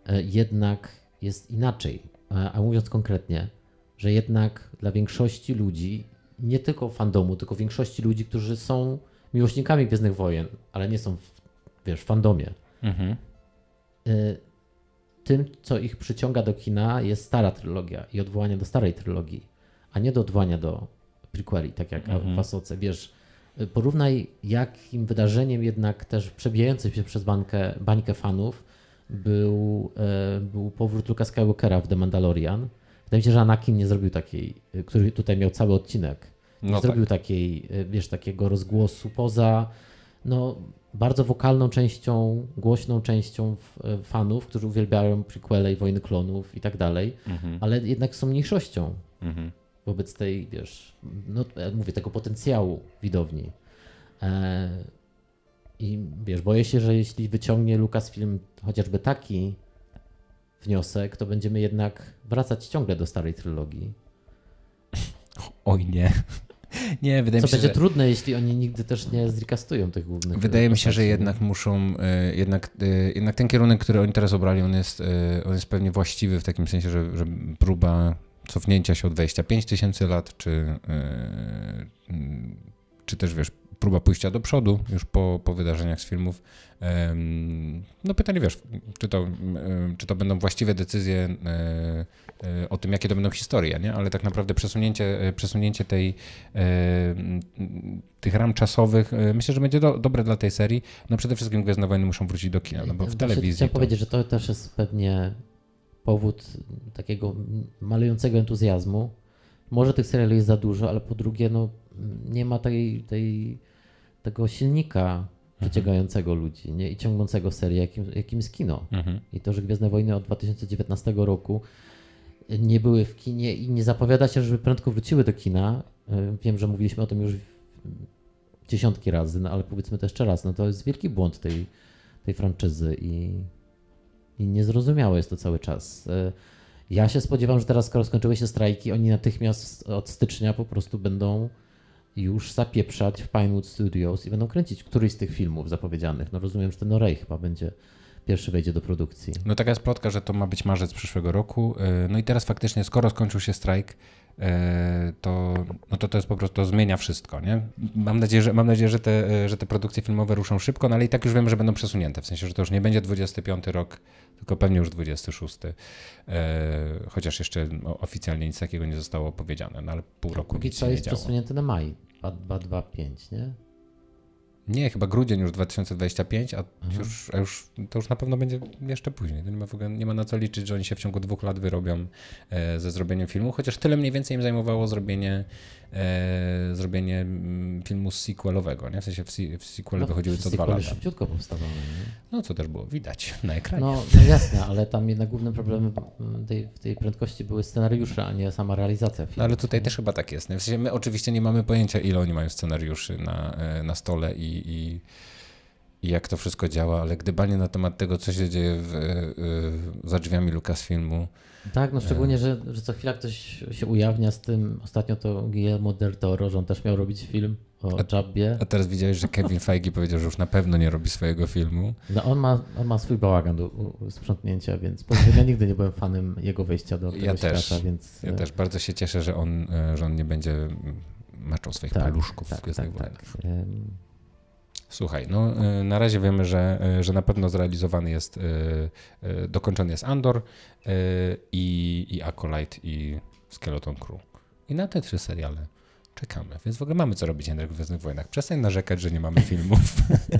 e, jednak jest inaczej. A, a mówiąc konkretnie, że jednak dla większości ludzi, nie tylko fandomu, tylko większości ludzi, którzy są miłośnikami Gwiezdnych Wojen, ale nie są, w, wiesz, w fandomie, mhm. Y, tym, co ich przyciąga do kina, jest stara trylogia i odwołanie do starej trylogii, a nie do odwołania do prequeli, tak jak mhm. w Asoce. Wiesz, y, porównaj, jakim wydarzeniem jednak też przebijającym się przez bańkę, bańkę fanów był, y, był powrót Luka Skywalkera w The Mandalorian, Wydaje mi się, że Anakin nie zrobił takiej, y, który tutaj miał cały odcinek. Nie no zrobił tak. takiej, y, wiesz, takiego rozgłosu poza no, bardzo wokalną częścią, głośną częścią y, fanów, którzy uwielbiają prequele i Wojny Klonów i tak dalej, mhm. ale jednak są mniejszością mhm. wobec tej, wiesz, no mówię, tego potencjału widowni. E, I wiesz, boję się, że jeśli wyciągnie Lucasfilm chociażby taki wniosek, to będziemy jednak wracać ciągle do starej trylogii. Oj nie. <laughs> Nie, wydaje Co mi się, będzie że... trudne, jeśli oni nigdy też nie zrecastują tych głównych. Wydaje mi się, że jednak muszą, e, jednak, e, jednak ten kierunek, który oni teraz obrali, on jest, e, on jest pewnie właściwy w takim sensie, że, że próba cofnięcia się o 25 tysięcy lat, czy, czy też wiesz, próba pójścia do przodu już po, po wydarzeniach z filmów. No pytanie, wiesz, czy to, czy to będą właściwe decyzje e, e, o tym, jakie to będą historie, nie? ale tak naprawdę przesunięcie, przesunięcie tej, tych ram czasowych myślę, że będzie do, dobre dla tej serii. No przede wszystkim Gwiezdne Wojny muszą wrócić do kina, no bo w telewizji... Chciałem to... powiedzieć, że to też jest pewnie powód takiego malującego entuzjazmu. Może tych seriali jest za dużo, ale po drugie, no, nie ma tej, tej, tego silnika mhm. przyciągającego mhm. ludzi nie? i ciągnącego serię, jakim, jakim jest kino. Mhm. I to, że Gwiezdne Wojny od 2019 roku nie były w kinie i nie zapowiada się, żeby prędko wróciły do kina. E, wiem, że mówiliśmy o tym już dziesiątki razy, no ale powiedzmy to jeszcze raz, no to jest wielki błąd tej, tej franczyzy i i niezrozumiałe jest to cały czas. Ja się spodziewam, że teraz, skoro skończyły się strajki, oni natychmiast od stycznia po prostu będą już zapieprzać w Pinewood Studios i będą kręcić któryś z tych filmów zapowiedzianych. No rozumiem, że ten Norey chyba będzie pierwszy wejdzie do produkcji. No taka jest plotka, że to ma być marzec przyszłego roku. E, no i teraz faktycznie, skoro skończył się strajk, to, no to to jest po prostu, to zmienia wszystko, nie? Mam nadzieję, że, mam nadzieję, że, te, że te produkcje filmowe ruszą szybko, no ale i tak już wiemy, że będą przesunięte, w sensie, że to już nie będzie 25 rok, tylko pewnie już 26. E, chociaż jeszcze oficjalnie nic takiego nie zostało powiedziane, no ale pół roku Póki nic co jest przesunięte na maj 2025, nie? Nie, chyba grudzień już 2025, a mhm. już, a już to już na pewno będzie jeszcze później. To nie ma, w ogóle, nie ma na co liczyć, że oni się w ciągu dwóch lat wyrobią e, ze zrobieniem filmu, chociaż tyle mniej więcej im zajmowało zrobienie, e, zrobienie mm, filmu sequelowego, nie? W sensie w, w sequele no, wychodziły co dwa lata. szybciutko powstawały. Nie? No, co też było widać na ekranie. No, no jasne, ale tam jednak głównym problemem tej, tej prędkości były scenariusze, a nie sama realizacja filmu. No, ale tutaj nie? też chyba tak jest. Nie? W sensie my oczywiście nie mamy pojęcia, ile oni mają scenariuszy na, e, na stole i, i i jak to wszystko działa, ale gdybanie na temat tego, co się dzieje w, w, za drzwiami Lucasfilmu. Tak, no szczególnie, że, że co chwila ktoś się ujawnia z tym. Ostatnio to Guillermo del Toro, że on też miał robić film o Jabbie. A teraz widziałeś, że Kevin <laughs> Feige powiedział, że już na pewno nie robi swojego filmu. No on ma, on ma swój bałagan do sprzątnięcia, więc ja nigdy nie byłem fanem jego wejścia do tego ja świata, też, więc... Ja też bardzo się cieszę, że on, e, że on nie będzie maczał swoich tak, paluszków tak, w tak, tak. Słuchaj, no y, na razie wiemy, że, y, że na pewno zrealizowany jest, y, dokończony jest Andor i, i Acolyte i Skeleton Crew. I na te trzy seriale czekamy. Więc w ogóle mamy co robić Jędrek w Gwiezdnych Wojnach. Przestań narzekać, że nie mamy filmów,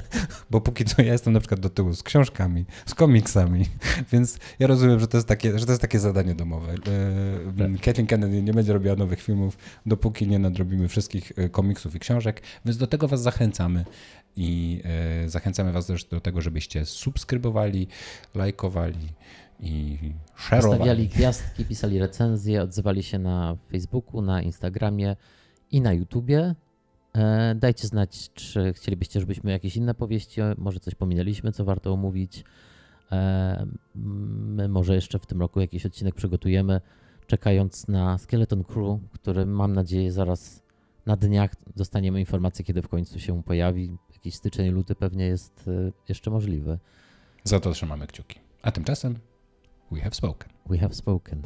<laughs> bo póki co ja jestem na przykład do tyłu z książkami, z komiksami, <laughs> więc ja rozumiem, że to jest takie, że to jest takie zadanie domowe. Tak. Kathleen Kennedy nie będzie robiła nowych filmów, dopóki nie nadrobimy wszystkich komiksów i książek, więc do tego was zachęcamy i e, zachęcamy Was też do tego, żebyście subskrybowali, lajkowali i szerowali. Stawiali gwiazdki, pisali recenzje, odzywali się na Facebooku, na Instagramie i na YouTubie. E, dajcie znać, czy chcielibyście, żebyśmy jakieś inne powieści, może coś pominęliśmy, co warto omówić. E, my może jeszcze w tym roku jakiś odcinek przygotujemy, czekając na Skeleton Crew, który mam nadzieję zaraz na dniach dostaniemy informację, kiedy w końcu się pojawi jakiś styczeń, luty pewnie jest e, jeszcze możliwy. Za to trzymamy kciuki. A tymczasem we have spoken. We have spoken.